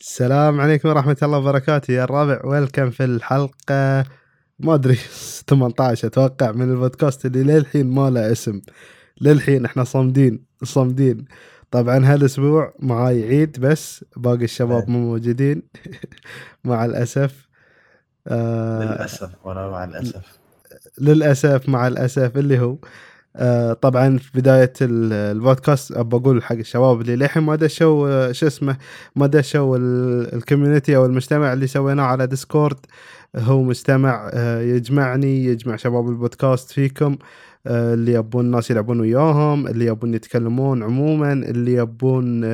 السلام عليكم ورحمة الله وبركاته. يا الرابع ويلكم في الحلقة. ما أدري 18 أتوقع من البودكاست اللي للحين ما له اسم. للحين إحنا صامدين صامدين. طبعا هالأسبوع معاي عيد بس باقي الشباب إيه. مو موجودين. مع الأسف. آه للأسف وأنا مع الأسف. للأسف مع الأسف. اللي هو آه طبعا في بداية ال- البودكاست ابى أقول حق الشباب اللي للحين ما دشوا شو اسمه ما دشوا ال- ال community أو المجتمع اللي سويناه على ديسكورد هو مجتمع آه، يجمعني يجمع شباب البودكاست فيكم آه، اللي يبون الناس يلعبون وياهم اللي يبون يتكلمون عموما اللي يبون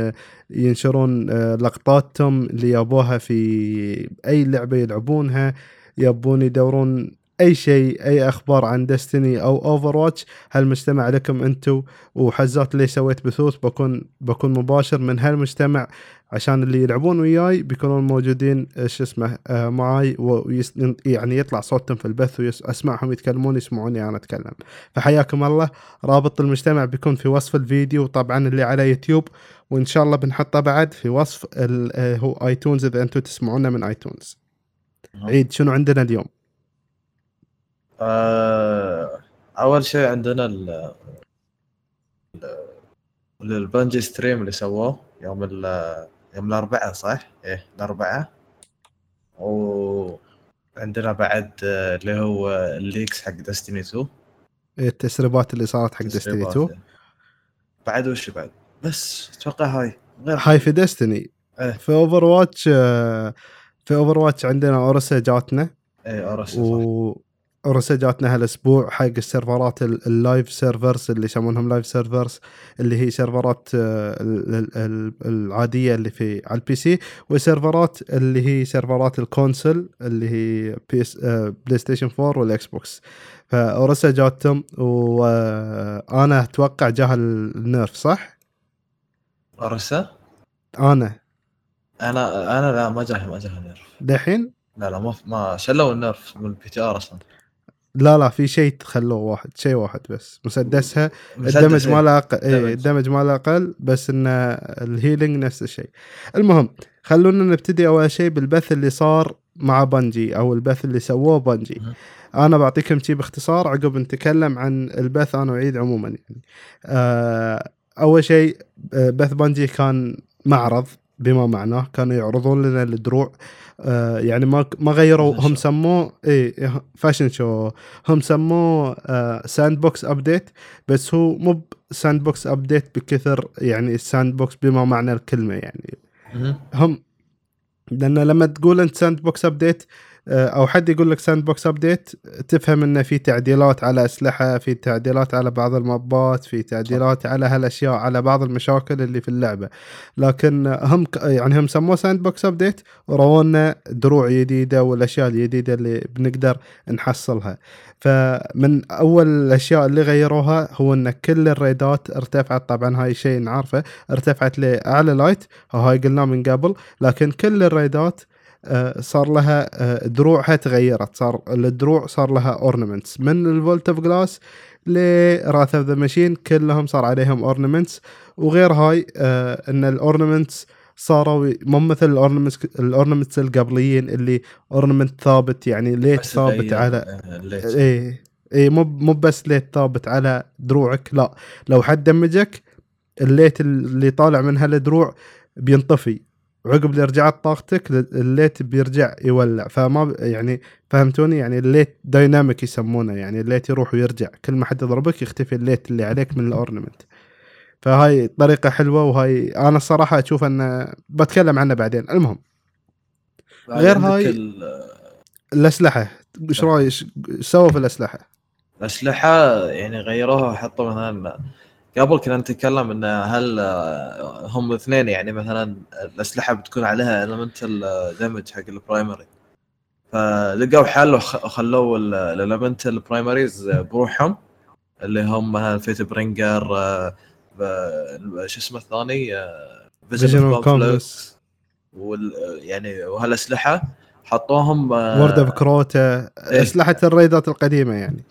ينشرون لقطاتهم اللي يبوها في أي لعبة يلعبونها يبون يدورون أي شيء أي أخبار عن Destiny أو Overwatch هالمجتمع لكم أنتم وحزات اللي سويت بثوث بكون بكون مباشر من هالمجتمع. عشان اللي يلعبون وياي بيكونون موجودين شو اسمه آه، معاي. voice يعني يطلع صوتهم في البث واسمعهم يتكلمون يسمعوني أنا أتكلم. فحياكم الله. رابط المجتمع بيكون في وصف الفيديو طبعا اللي على يوتيوب. وإن شاء الله بنحطه بعد في وصف آه، هو iTunes إذا أنتم تسمعونا من iTunes. عيد شنو عندنا اليوم؟ آه أول شيء عندنا ال ال- ال Bungie stream اللي سووه يوم ال يوم الأربعاء صح؟ إيه الأربعاء. وعندنا بعد آه، اللي هو ال leaks حق دستني 2 التسريبات اللي صارت حق دستني 2 بعد وش بعد؟ بس أتوقع هاي. غير هاي في Destiny إيه. في Overwatch في Overwatch عندنا اورسا جاتنا. إيه ارس و اورسا جاتنا هالأسبوع حق ال server ات ال- ال live servers اللي يسمونهم live servers اللي هي server ات آه، ال- ال- ال- العادية اللي في على ال PC و server ات اللي هي server ات ال console اللي هي آه، PlayStation 4 وال Xbox فاورسا جاتهم وأنا أتوقع جاه ال nerf صح؟ ارسا أنا. أنا أنا لا ما جاه ما جاه ال nerf دحين؟ لا لا ما ما شلوا ال nerf من ال PTR أصلا. لا لا في شيء خلوه واحد شيء واحد بس مسدسها مسدس ال damage إيه. ماله أقل اي damage. ال damage ماله أقل بس إن ال healing نفس الشيء المهم خلونا نبتدي أول شيء بالبث اللي صار مع Bungie أو البث اللي سووه Bungie. أنا بعطيكم شيء باختصار عقب نتكلم عن البث أنا وعيد عموما يعني آه، أول شيء آه، بث Bungie كان معرض بما معناه كانوا يعرضون لنا الدروع آه، يعني ما ما غيروا هم. سموه اي fashion show هم سموه آه sandbox update بس هو مو sandbox update بكثر يعني ال sandbox بما معنى الكلمة يعني. هم لأن لما تقول أنت sandbox update أو حد يقول لك sandbox update تفهم انه في تعديلات على أسلحة في تعديلات على بعض ال map ات في تعديلات على هالأشياء على بعض المشاكل اللي في اللعبة. لكن هم يعني هم سموه sandbox update ورونا دروع جديدة والأشياء الجديدة اللي بنقدر نحصلها. فمن أول الأشياء اللي غيروها هو إن كل ال raid ات ارتفعت. طبعا هاي شيء نعرفه ارتفعت لأعلى light هاي قلناه من قبل. لكن كل ال raid ات آه، صار لها آه، دروعها تغيرت صار الدروع صار لها ornaments من ال Vault of Glass ل Wrath of the Machine كلهم صار عليهم ornaments وغير هاي آه، إن ال ornaments صاروا مو مثل ال ornaments ال ornaments القبليين اللي ornament ثابت يعني light ثابت على آه، ال light. إيه إيه مو مو بس ليت ثابت على دروعك لا. لو حد damage ك ال light اللي طالع من هالدروع بينطفي. وعقب اللي رجعت طاقتك ال light بيرجع يولع. فما يعني فهمتوني؟ يعني ال light dynamic يسمونه. يعني ال light يروح ويرجع. كل ما حد يضربك يختفي ال light اللي عليك من ال ornament فهاي طريقة حلوة وهاي أنا الصراحة أشوف أن بتكلم عنها بعدين. المهم غير هاي- ال- الأسلحة. إيش رأيك؟ سووا في الأسلحة؟ الأسلحة يعني غيروها حطوا مثلا قبل كنا نتكلم إن هل آه، هم الاثنين يعني مثلا الأسلحة بتكون عليها elemental damage حق ال primary فلقوا حل وخ- وخلوا ال elemental primaries بروحهم اللي هم Fatebringer آه، ب- شو اسمه الثاني؟ Vision Vision Confluence وال يعني وهالأسلحة حطوهم آه، Word of Crota. أسلحة ال raid ات القديمة يعني.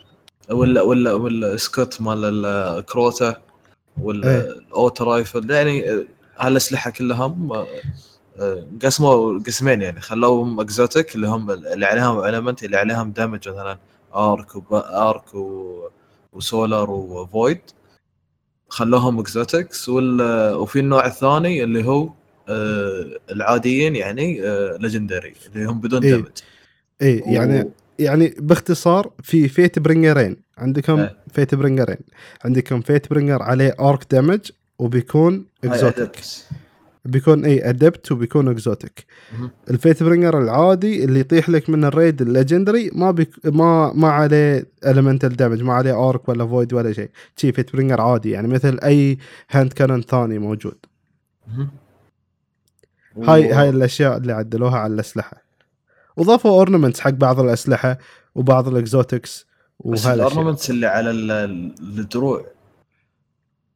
ولا ولا وال scout مال ال Crota. وال auto rifle يعني هالأسلحة كلهم آه، قسموا قسمين يعني خلوهم exotic اللي هم اللي عليهم element اللي عليهم damage مثلا arc و arc و... و solar و void خلوهم exotics وال... وفي النوع الثاني اللي هو آه العاديين يعني آه legendary اللي هم بدون إيه. damage اي يعني و- يعني باختصار في Fatebringer ين عندكم إيه. Fatebringer ين عندكم Fatebringer عليه arc damage وبيكون exotic. بيكون اي adept وبيكون exotic. ال Fatebringer العادي اللي يطيح لك من ال raid ال legendary ما بيك ما ما عليه elemental damage ما عليه arc ولا void ولا شيء شي Fatebringer عادي يعني مثل أي hand cannon ثاني موجود. هاي هاي الأشياء اللي عدلوها على الأسلحة وضافوا ornaments حق بعض الأسلحة وبعض ال exotics بس ال ornaments اللي على ال- ال- الدروع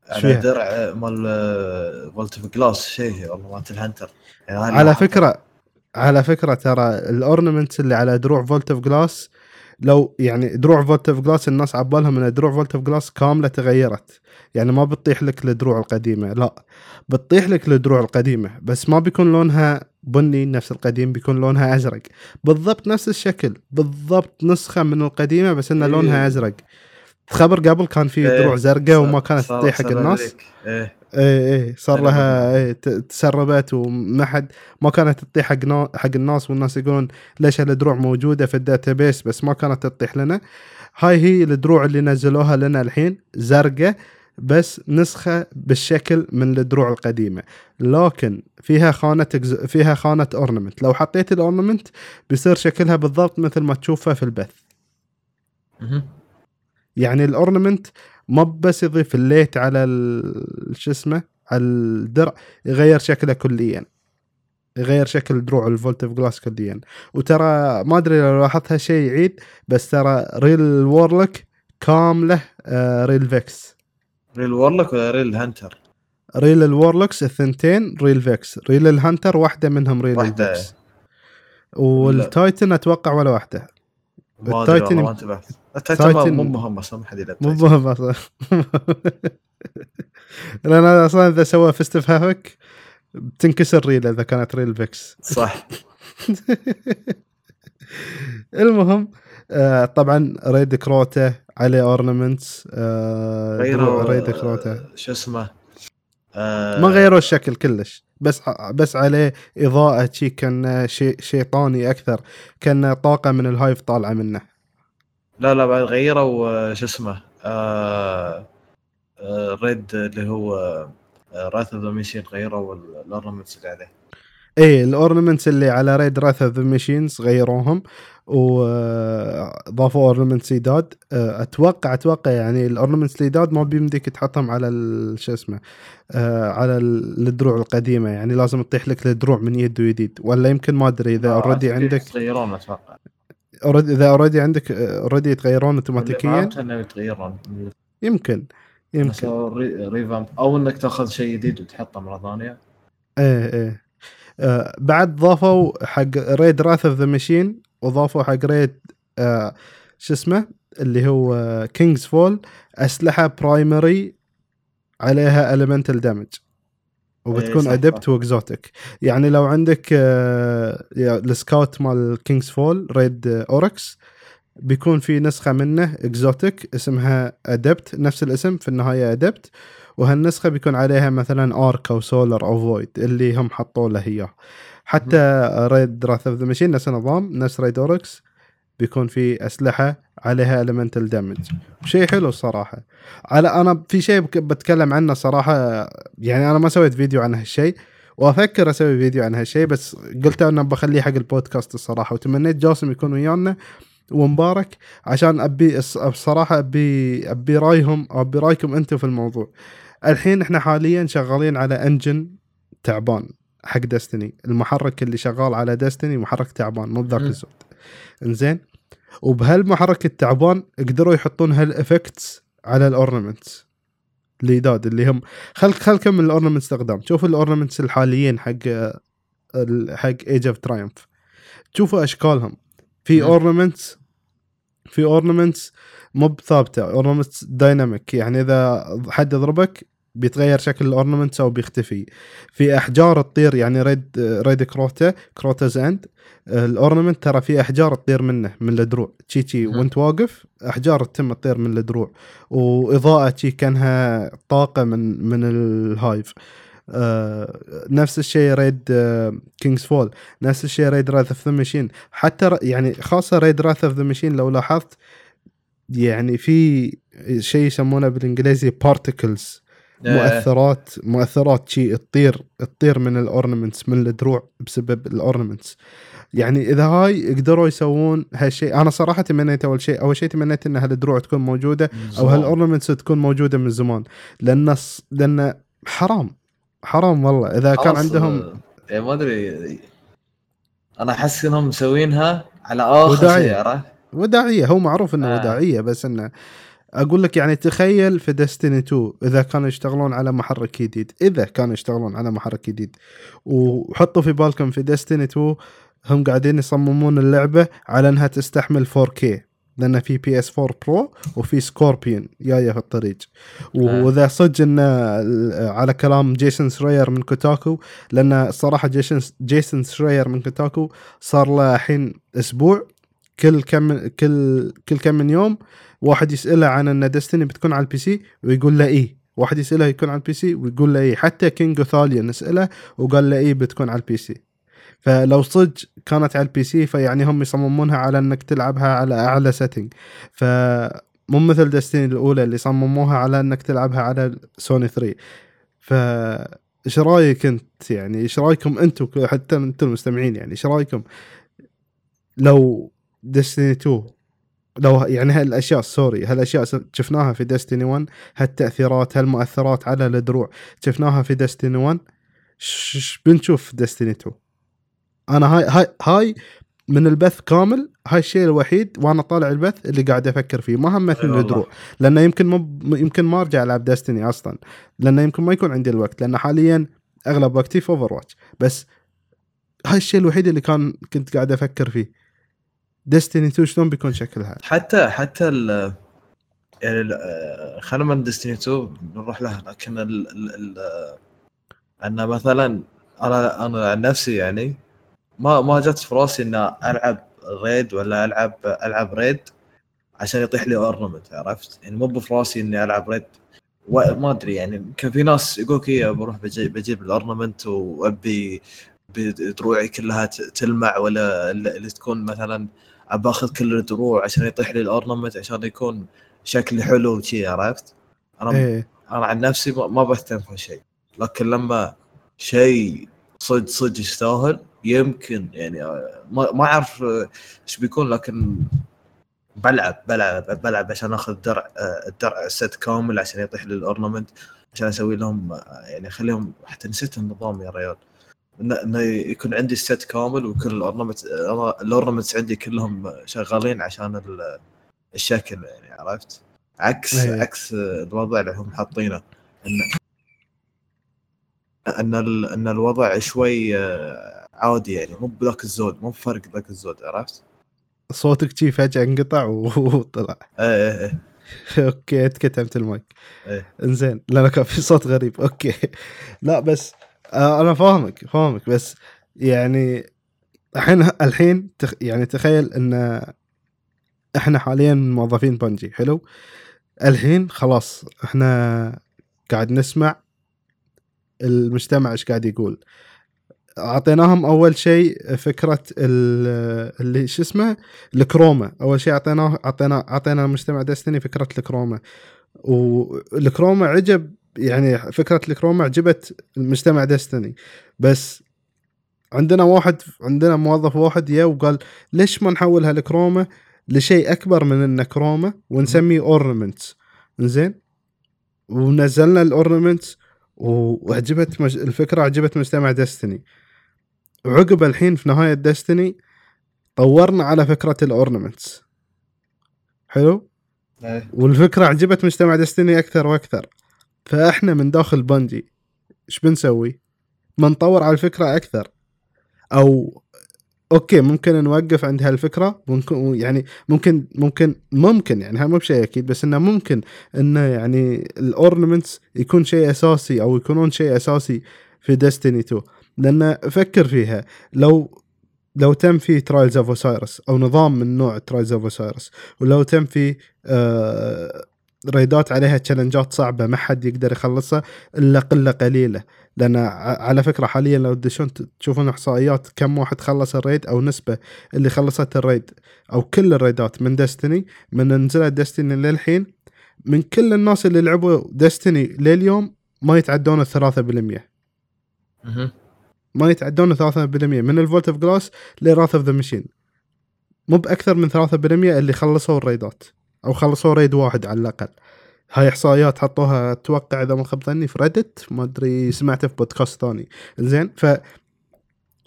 على؟ درع مال Vault of Glass شيء والله مالت ال hunter يعني على. فكرة على فكرة ترى ال ornaments اللي على دروع Vault of Glass لو يعني دروع Vault of Glass الناس عبالهم إن دروع Vault of Glass كاملة تغيرت. يعني ما بتطيح لك الدروع القديمة لا. بتطيح لك الدروع القديمة بس ما بيكون لونها بني نفس القديم بيكون لونها أزرق. بالضبط نفس الشكل بالضبط نسخة من القديمة بس إنه إيه. لونها أزرق. تخبر قبل كان في إيه، دروع زرقاء وما كانت تطيح حق الناس. ذلك. إيه. إيه إيه صار لها ت- تسربت وما حد ما كانت تطيح حق حق الناس والناس يقولون ليش هالدروع موجودة في الداتابيس بس ما كانت تطيح لنا. هاي هي الدروع اللي نزلوها لنا الحين زرقاء بس نسخة بالشكل من الدروع القديمة. لكن فيها خانة فيها خانة ornament لو حطيت ال ornament بيصير شكلها بالضبط مثل ما تشوفها في البث. يعني ال ornament ما بس يضيف ال light على شو اسمه على الدرع يغير شكله كليا. يغير شكل دروع ال Vault of Glass كليا. وترى ما أدري لو لاحظت هالشيء يعيد بس ترى ريل warlock كامله آه ريل Vex ريل warlock ولا ريل hunter؟ ريل ال warlocks الثنتين ريل Vex ريل ال hunter واحدة منهم ريل واحدة. ال Vex وال titan أتوقع ولا واحدة. ال titan- ما انتبهت ال titan مو مهم أصلا ما حد يلعب مو. مهم أصلا. لأن أصلا إذا سوى Fist of Havoc بتنكسر ريل إذا كانت ريل Vex صح. المهم آه طبعا raid Crota عليه ornaments آه غيروا raid Crota آه، شو اسمه؟ آه، ما غيروا الشكل كلش. بس بس عليه إضاءة شي كان شيء شيطاني أكثر. كان طاقة من ال Hive طالعة منه. لا لا بعد غيروا آه، شو اسمه آه، آه، raid اللي هو Wrath of the Machine غيروا ال ornaments اللي عليه. إيه ال ornaments اللي على raid Wrath of the Machines غيروهم وضافوا ornaments جداد آه، أتوقع أتوقع يعني ال ornaments الجداد ما بيمديك تحطهم على شو اسمه آه، على ال- الدروع القديمة. يعني لازم تطيح لك الدروع من يد وجديد ولا يمكن ما أدري إذا آه، already أعتقد عندك يتغيرون أتوقع. already- إذا already عندك already يتغيرون اوتوماتيكيا يتغيرون. يمكن يمكن. revamp أو إنك تأخذ شيء جديد وتحطه مرة ثانية. إيه إيه. آه بعد ضافوا حق raid Wrath of the Machine وضافوا حق raid آه شو اسمه؟ اللي هو King's Fall أسلحة primary عليها elemental damage إيه، وبتكون adept صح. و exotic يعني لو عندك آه ال scout مال King's Fall raid Oryx بيكون في نسخة منه exotic اسمها adept نفس الاسم في النهاية adept وهالنسخة بيكون عليها مثلا arc أو سولر أو void اللي هم حطوا له إياه. حتى raid Wrath of the Machine نفس النظام نفس raid Oryx بيكون في أسلحة عليها elemental damage شيء حلو الصراحة. على أنا في شيء بتكلم عنه صراحة يعني أنا ما سويت فيديو عن هالشيء وأفكر أسوي فيديو عن هالشيء بس قلت أنا بخليه حق البودكاست الصراحة. وتمنيت جاسم يكون ويانا ومبارك عشان أبي الص- بصراحه ابي أبي رأيهم أبي رأيكم أنتم في الموضوع. الحين إحنا حاليا شغالين على engine تعبان حق Destiny المحرك اللي شغال على Destiny محرك تعبان مو بذاك مم. الزود إنزين؟ وبهالمحرك التعبان قدروا يحطون هال effects على ال ornaments الجداد اللي هم خل خل كم من ال ornaments استخدام شوف ال ornaments الحاليين حق حق Age of Triumph شوفوا أشكالهم. في. ornaments في ornaments مو بثابتة ornaments dynamic يعني إذا حد يضربك بيتغير شكل ال ornaments أو بيختفي. في أحجار تطير يعني raid raid Crota Crota's End. ال ornament ترى في أحجار تطير منه من الدروع. تشي تشي. وأنت واقف أحجار تتم تطير من الدروع. وإضاءة تشي كأنها طاقة من من ال hive آه نفس الشيء raid آه King's Fall نفس الشيء raid Wrath of the Machine حتى يعني خاصة raid Wrath of the Machine لو لاحظت يعني في شيء يسمونه بالإنجليزي particles إيه. مؤثرات مؤثرات شيء تطير تطير من الاورنمنتس من الدروع بسبب ال ornaments يعني إذا هاي قدروا يسوون هالشيء أنا صراحة تمنيت أول شيء أول شيء تمنيت إن هالدروع تكون موجودة أو. هالاورنمنتس تكون موجودة من زمان لأن لأن حرام حرام والله إذا كان عندهم آه، يعني ما أدري أنا أحس إنهم مسوينها على آخر وداعية. وداعية هو معروف إنه آه. وداعية بس إنه أقول لك يعني تخيل في ديستني 2 إذا كانوا يشتغلون على محرك جديد إذا كانوا يشتغلون على محرك جديد وحطوا في بالكم في ديستني 2 هم قاعدين يصممون اللعبة على إنها تستحمل 4K لأن في PS 4 Pro وفي Scorpio جاية في الطريق وإذا صدق انه على كلام جيسون Schreier من Kotaku لأن الصراحه جيسون جيسون Schreier من Kotaku صار له الحين أسبوع كل كم كل كل كم من يوم واحد يسأله عن إن Destiny بتكون على ال PC ويقول له إيه. واحد يسأله يكون على ال PC ويقول له إيه. حتى كينج اوثاليا نسأله وقال له إيه بتكون على ال PC فلو صدق كانت على ال PC فيعني هم يصممونها على إنك تلعبها على أعلى setting ف مو مثل Destiny الأولى اللي صمموها على إنك تلعبها على سوني 3 ف إيش رأيك أنت يعني؟ إيش رأيكم أنتم حتى أنتم المستمعين يعني إيش رأيكم؟ لو Destiny 2 لو يعني هالأشياء sorry هالأشياء شفناها في Destiny 1 هالتأثيرات هالمؤثرات على الدروع شفناها في Destiny 1 ش- ش بنشوف في Destiny 2 أنا هاي هاي هاي من البث كامل هاي الشيء الوحيد وأنا طالع البث اللي قاعد أفكر فيه ما همتني أي والله. الدروع لأنه يمكن مو يمكن ما أرجع ألعب Destiny أصلا. لأنه يمكن ما يكون عندي الوقت لأن حاليا أغلب وقتي في Overwatch بس هاي الشيء الوحيد اللي كان كنت قاعد أفكر فيه. Destiny 2 شلون بيكون شكلها حتى حتى ال يعني آه، خلينا من Destiny 2 نروح لها لكن ال ال ان مثلا أنا أنا عن نفسي يعني ما ما جت في راسي ان ألعب raid ولا ألعب ألعب raid عشان يطيح لي ornament عرفت؟ يعني مو في راسي إني ألعب raid وما أدري يعني كان في ناس يقولك إيه بروح بجي بجيب ال ornament وأبي دروعي كلها تلمع ولا اللي تكون مثلا ابى اخذ كل الدروع عشان يطيح لي ال ornament عشان يكون شكلي حلو وشي عرفت؟ أنا إيه. أنا عن نفسي ما- بهتم في هالشيء لكن لما شيء صدق صدق يستاهل يمكن يعني آه، ما ما أعرف آه، إيش بيكون لكن بلعب بلعب بلعب عشان أخذ درع آه، الدرع ال set كامل عشان يطيح لي ال ornament عشان أسوي لهم آه، يعني اخليهم حتى نسيت النظام يا ريال. انه يكون عندي ال set كامل وكل ال ornament ال ornaments عندي كلهم شغالين عشان ال- الشكل يعني عرفت؟ عكس إيه. عكس الوضع اللي هم حاطينه ان إن ال- إن الوضع شوي آه، عادي يعني مو بذاك الزود مو بفرق ذاك الزود عرفت؟ صوتك شي فجأة انقطع وطلع إيه إيه إيه okay اتكتمت المايك إيه. إنزين لا كان في صوت غريب okay لا بس آه أنا فاهمك فاهمك بس يعني الحين الحين تخ يعني تخيل إن إحنا حاليا موظفين بنجي حلو؟ الحين خلاص إحنا قاعد نسمع المجتمع إيش قاعد يقول. أعطيناهم أول شيء فكرة ال- اللي شو اسمه؟ الكروما. أول شيء اعطيناه اعطينا أعطينا المجتمع ديستني فكرة الكروما. وال chroma عجب يعني فكرة ال chroma عجبت المجتمع Destiny بس عندنا واحد عندنا موظف واحد يا وقال ليش ما نحول هال chroma لشيء أكبر من إنه chroma ونسميه ornaments زين ونزلنا ال ornaments وعجبت مج... الفكرة عجبت مجتمع Destiny وعقب الحين في نهاية Destiny طورنا على فكرة ال ornaments حلو؟ إيه. والفكرة عجبت مجتمع Destiny أكثر وأكثر. فإحنا من داخل بنجي إيش بنسوي؟ بنطور على الفكرة أكثر أو okay ممكن نوقف عند هالفكرة ممكن يعني ممكن ممكن ممكن يعني هذا مو بشيء أكيد بس إنه ممكن انه يعني ال ornaments يكون شيء أساسي أو يكونون شيء أساسي في Destiny 2 لأن فكر فيها لو لو تم في Trials of Osiris أو نظام من نوع Trials of Osiris ولو تم في آه raid ات عليها challenge ات صعبة ما حد يقدر يخلصها إلا قلة قليلة. لأن على فكرة حاليا لو تدشون تشوفون إحصائيات كم واحد خلص ال raid أو نسبة اللي خلصت ال raid أو كل ال raid ات من Destiny من نزلت Destiny للحين من كل الناس اللي لعبوا Destiny لليوم ما يتعدون ال 3% ما يتعدون 3% من ال Vault of Glass ل Wrath of the Machine مو بأكثر من 3% اللي خلصوا ال raid ات. أو خلصوا raid واحد على الأقل. هاي إحصائيات حطوها أتوقع إذا ما خاب ظني في Reddit ما أدري سمعته في بودكاست ثاني. زين ف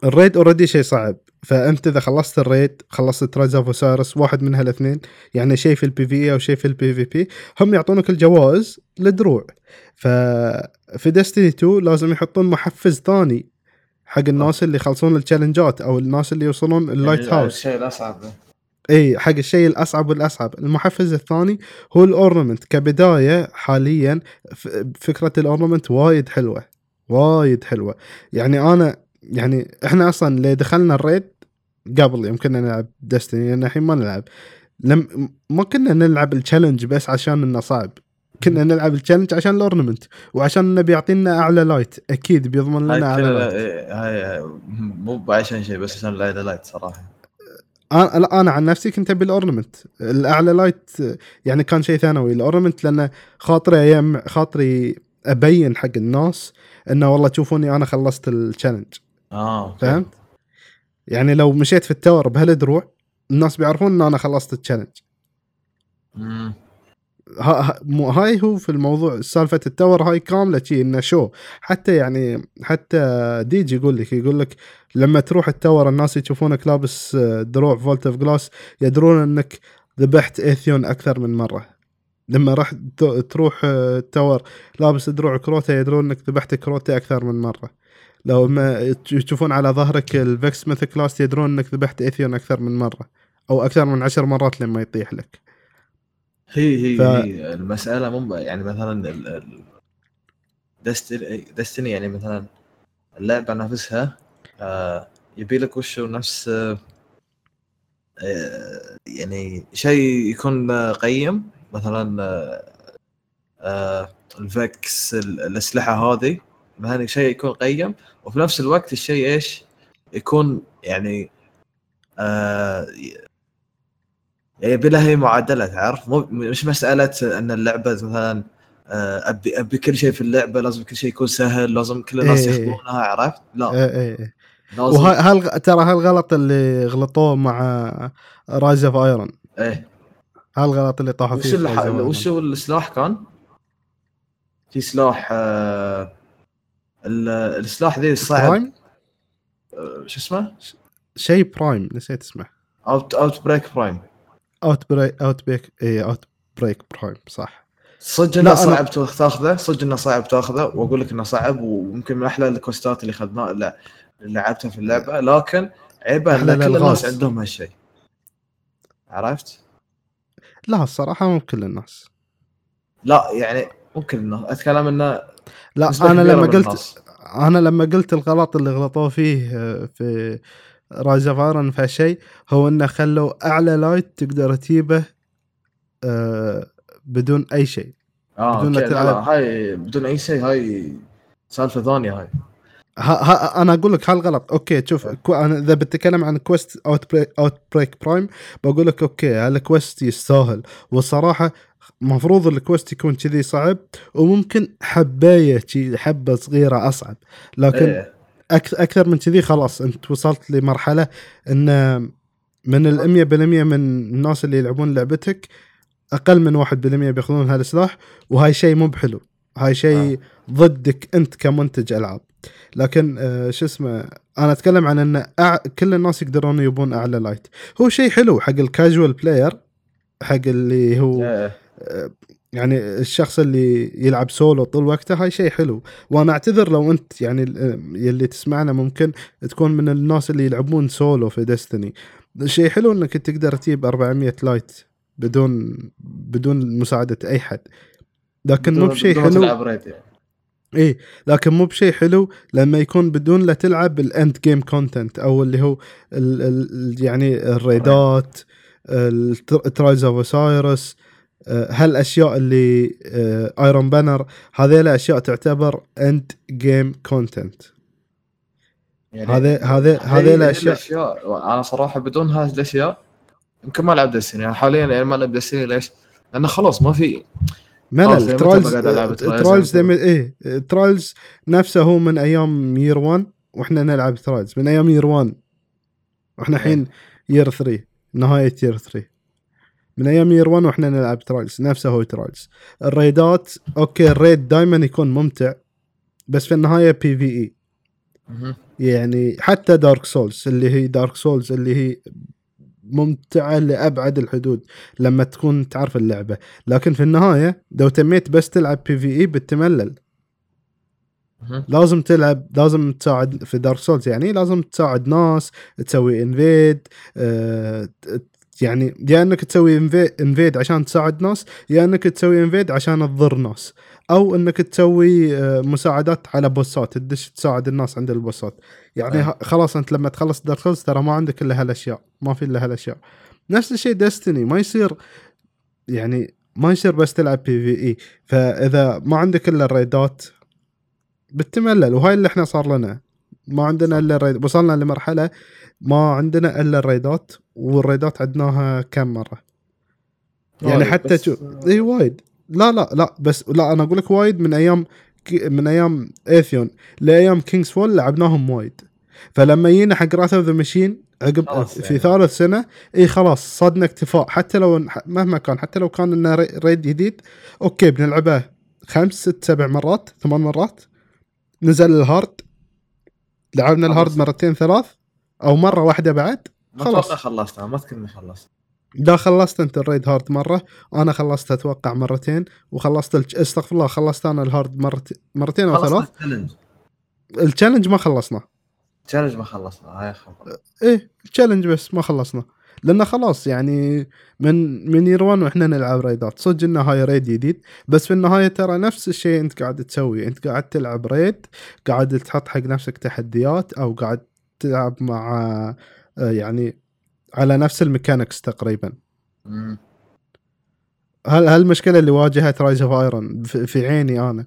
ال raid already شيء صعب. فأنت إذا خلصت ال raid خلصت Trials of Osiris واحد من هالاثنين يعني شيء في ال PvE أو شيء في ال PvP هم يعطونك الجوائز للدروع ففي Destiny 2 لازم يحطون محفز ثاني حق الناس اللي يخلصون ال challenge ات أو الناس اللي يوصلون ال light يعني هاوس الشيء الأصعب. إي حق الشيء الأصعب والأصعب. المحفز الثاني هو ال ornament. كبداية حاليا فكرة ال ornament وايد حلوة وايد حلوة. يعني أنا يعني إحنا أصلا اللي دخلنا ال raid قبل يوم كنا نلعب Destiny لأن الحين ما نلعب. لم ما كنا نلعب ال challenge بس عشان إنه صعب. كنا نلعب ال challenge عشان ال ornament وعشان إنه بيعطينا أعلى light أكيد بيضمن لنا أعلى لايت هاي مو عشان شيء بس عشان الاعلى light صراحة. أنا لا أنا عن نفسي كنت أبي ال ornament. الأعلى light يعني كان شيء ثانوي. ال ornament لأنه خاطري أيام خاطري أبين حق الناس إنه والله تشوفوني أنا خلصت التشالنج آه فهمت؟ يعني لو مشيت في ال Tower بهالدروع الناس بيعرفون إن أنا خلصت ال challenge هاي هو في الموضوع سالفة ال Tower هاي كاملة شي إنه شو حتى يعني حتى DeeJ يقول لك يقول لك لما تروح ال Tower الناس يشوفونك لابس دروع Vault of Glass يدرون إنك ذبحت Atheon أكثر من مرة. لما راح تروح ال Tower لابس دروع Crota يدرون إنك ذبحت Crota أكثر من مرة. لو ما يشوفون على ظهرك ال Vex Mythoclast يدرون إنك ذبحت Atheon أكثر من مرة أو أكثر من عشر مرات لما يطيح لك. هي هي, ف- هي. المسألة مو يعني مثلا ال- دستني يعني مثلا اللعبة نفسها آه، يبي لك وشو نفس آه، يعني شيء يكون قيم مثلا آه، الفكس ال- الأسلحة هذه مثلا شيء يكون قيم وفي نفس الوقت الشيء إيش؟ يكون يعني آه يعني يبي لها هي معادله تعرف مو مش مسألة أن اللعبة مثلا آه، أبي أبي كل شيء في اللعبة لازم كل شيء يكون سهل لازم كل الناس إيه. ياخذونها عرفت؟ لا إيه. لازم وهل ترى هالغلط اللي غلطوه مع Rise of Iron إيه هالغلط اللي طاحوا وش فيه. وش هو السلاح كان؟ في سلاح آه... ال- السلاح ذي صعب Prime آه، شو اسمه؟ شيء Prime نسيت اسمه Out Outbreak Prime Outbreak Outbreak اي Outbreak Prime صح صدق إنه أنا- صعب تاخذه صدق إنه صعب تاخذه وأقول لك إنه صعب ويمكن من أحلى ال quest ات اللي اخذناها اللي لعبتها في اللعبة لكن عيبه إن كل. الناس عندهم هالشيء عرفت؟ لا الصراحة مو كل الناس لا يعني ممكن انه أتكلم إنه لا أنا لما قلت الناس. أنا لما قلت الغلط اللي غلطوه فيه آه، في Rise of Iron في هالشيء هو إنه خلوا أعلى light تقدر تجيبه آه، بدون أي شيء. آه بدون لا لا. هاي بدون أي شيء هاي سالفة ثانية هاي. ها ها أنا أقول لك هالغلط أوكي شوف أنا إذا بتكلم عن quest Outbreak Outbreak Prime بقول لك أوكي هال quest يستاهل؟ والصراحة مفروض ال quest يكون كذي صعب وممكن حباية حبة صغيرة أصعب. لكن إيه. أكثر من كذي خلاص أنت وصلت لمرحلة إن من ال 100% من الناس اللي يلعبون لعبتك أقل من 1% بياخذون هالسلاح وهاي شيء مو بحلو. هاي شيء ضدك أنت كمنتج ألعاب. لكن آه شو اسمه أنا أتكلم عن إن أع... كل الناس يقدرون يبون أعلى light هو شيء حلو حق ال casual player حق اللي هو إيه. آه، يعني الشخص اللي يلعب سولو طول وقته هاي شيء حلو. وأنا أعتذر لو أنت يعني ال- يلي تسمعنا ممكن تكون من الناس اللي يلعبون سولو في Destiny شيء حلو إنك تقدر تجيب 400 light بدون بدون مساعدة أي حد. لكن مو بشيء حلو. إيه لكن مو بشيء حلو لما يكون بدون لا تلعب ال end game content أو اللي هو ال ال يعني ال raid ات ال Trials of Osiris هالأشياء اللي Iron Banner هذيل أشياء تعتبر end game content يعني هذا هذا هذه الأشياء. أنا صراحة بدون هذه الأشياء يمكن ما العب Destiny يعني حاليا يعني ما العب Destiny ليش؟ لأنه خلاص ما في ملل Trials Trials إيه Trials نفسه هو من أيام year 1 وإحنا نلعب Trials من أيام year 1 وإحنا إيه. الحين year 3 نهاية year 3 من أيام year 1 وإحنا نلعب Trials نفسه هو Trials ال raid ات أوكي ال raid دائما يكون ممتع بس في النهاية PvE. يعني حتى Dark Souls اللي هي Dark Souls اللي هي ممتعة لأبعد الحدود لما تكون تعرف اللعبة لكن في النهاية لو تميت بس تلعب PvE بتملل. لازم تلعب لازم تساعد في Dark Souls يعني لازم تساعد ناس تسوي invade آه يعني يا إنك تسوي invade عشان تساعد ناس يا إنك تسوي invade عشان تضر ناس. أو إنك تسوي آه، مساعدات على boss ات تدش تساعد الناس عند ال boss ات يعني أي. ه- خلاص أنت لما تخلص Dark ترى ما عندك إلا هالأشياء ما في إلا هالأشياء. نفس الشيء Destiny ما يصير يعني ما يصير بس تلعب PvE فإذا ما عندك إلا ال raid ات بتملل. وهاي اللي إحنا صار لنا. ما عندنا إلا ال raid وصلنا لمرحلة ما عندنا إلا الريدات والريدات عدناها كم مرة؟ يعني حتى شو اي وايد. لا لا لا بس لا أنا أقول لك وايد من أيام من أيام Atheon لأيام King's Fall لعبناهم وايد. فلما جينا حق Wrath of the Machine عقب في يعني. ثالث سنة اي خلاص صدنا اكتفاء. حتى لو مهما كان حتى لو كان إنه ر- raid جديد أوكي بنلعبه خمس ست سبع مرات ثمان مرات. نزل ال hard لعبنا. ال hard مرتين ثلاث. أو مرة واحدة بعد؟ خلاص. أتوقع خلصتها ما إني خلصت لا خلصت أنت ال raid hard مرة أنا خلصت أتوقع مرتين وخلصت الج... استغفر الله خلصت أنا ال hard مرت... مرتين أو ثلاث؟ خلصت ال challenge ال challenge ما خلصنا. ال challenge ما خلصنا هاي خبر إيه ال challenge بس ما خلصنا. لأنه خلاص يعني من من year 1 وإحنا نلعب ريدات صدق انه هاي raid جديد بس في النهاية ترى نفس الشيء أنت قاعد تسويه أنت قاعد تلعب raid قاعد تحط حق نفسك تحديات أو قاعد تلعب مع آه، يعني على نفس ال mechanics تقريبا. مم. هل هالمشكله اللي واجهت Rise of Iron في عيني أنا.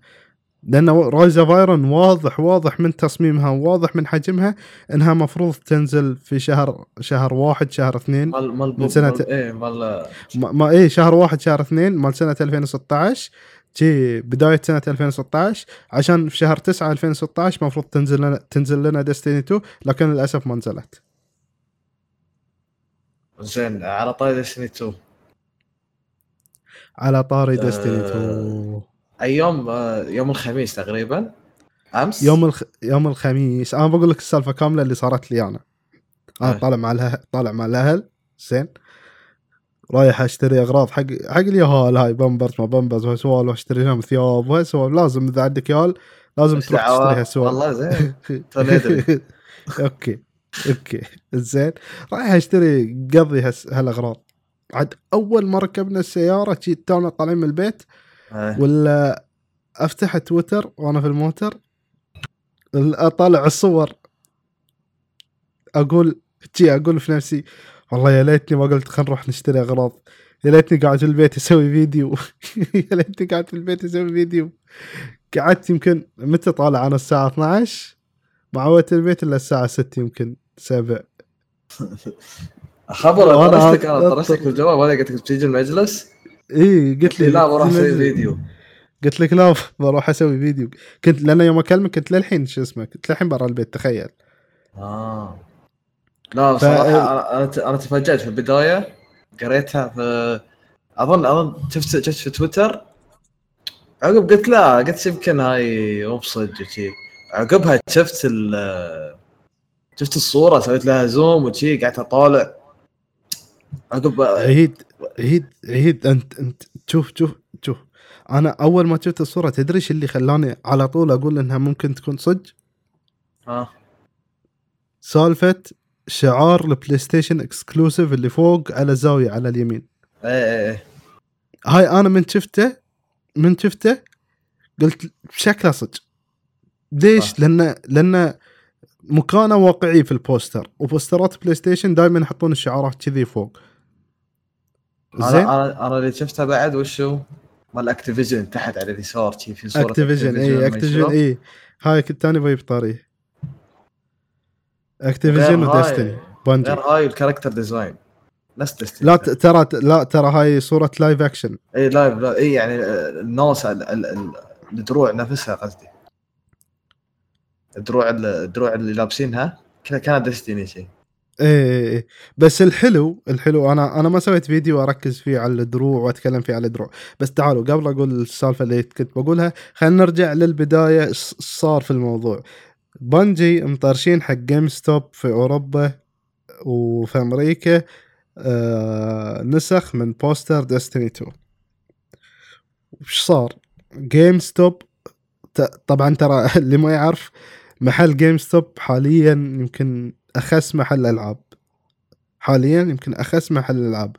لأن Rise of Iron واضح واضح من تصميمها واضح من حجمها إنها مفروض تنزل في شهر شهر واحد شهر اثنين مال مال من سنة- مال إيه مال ما, ما إيه شهر واحد شهر اثنين مال سنة 2016 جي بداية سنة 2016 عشان في شهر 9 2016 مفروض تنزل لنا تنزل لنا Destiny 2 لكن للأسف ما نزلت. زين على طاري Destiny 2 على طاري Destiny آه، 2 أيام آه، يوم الخميس تقريبا؟ أمس؟ يوم الخ... يوم الخميس. أنا بقول لك السالفة كاملة اللي صارت لي أنا. أنا أي. طالع مع الاهل طالع مع الأهل. زين. رايح اشتري اغراض حق حق اليهال هاي بامبرز ما بامبرز وسوالف اشتري لهم ثياب وهالسوالف لازم إذا عندك يهال لازم تروح؟ تشتري هالسوالف والله زين. أدري. okay okay. زين. رايح اشتري قضي هس... هالاغراض. عاد أول ما ركبنا السيارة جيت تونا طالعين من البيت إيه. ولا أفتح تويتر وأنا في الموتر ال- اطالع الصور. أقول جي أقول في نفسي والله يا ليتني ما قلت خل نروح نشتري أغراض. يا ليتني قاعد في البيت أسوي فيديو. يا ليتني قاعد في البيت أسوي فيديو. قعدت يمكن متى طالع؟ أنا الساعة 12 ما عودت البيت إلا الساعة 6 يمكن 7 خبر وأنا طرشتك أنا طرشتك في الجواب ولا قلت لك تيجي المجلس. إي قلت لي لا بروح أسوي فيديو. قلت لك لا بروح أسوي فيديو. كنت لأن يوم أكلمك كنت للحين شو اسمه كنت للحين برا البيت تخيل. آه. لا ف- بصراحه أنا أنا تفاجأت في البداية قريتها في اظن أظن شفت شفت في تويتر. عقب قلت لا قلت يمكن هاي مو بصدق وشي. عقبها شفت ال شفت الصورة سويت لها زوم وشي قعدت أطالع. عقب عيد عيد عيد انت انت شوف شوف شوف. أنا أول ما شفت الصورة تدري إيش اللي خلاني على طول أقول إنها ممكن تكون صدق؟ ها سالفة شعار ال PlayStation exclusive اللي فوق على الزاويه على اليمين. إيه إيه إيه. هاي أنا من شفته من شفته قلت شكله صدق. ليش؟ صح. لأن لأن مكانه واقعي في البوستر وبوسترات PlayStation دائما يحطون الشعارات كذي فوق. زين؟ أنا أنا اللي شفتها بعد وشو مال Activision تحت على اليسار في صورة Activision اي Activision. اي هاي كنت تاني بجيب طاريه Activision و Destiny Bungie غير هاي ال character design نفس Destiny لا ترى لا ترى هاي صورة live action اي live لا اي يعني آه، الناس ال- ال- ال- الدروع نفسها قصدي. الدروع ال- الدروع اللي لابسينها كانت Destiny شيء إيه. بس الحلو الحلو أنا أنا ما سويت فيديو أركز فيه على الدروع وأتكلم فيه على الدروع. بس تعالوا قبل أقول السالفة اللي كنت بقولها خلينا نرجع للبداية صار في الموضوع. Bungie مطرشين حق GameStop في أوروبا وفي أمريكا آه نسخ من بوستر Destiny 2 وش صار؟ GameStop طبعا ترى اللي ما يعرف محل GameStop حاليا يمكن أخس محل ألعاب. حاليا يمكن أخس محل ألعاب.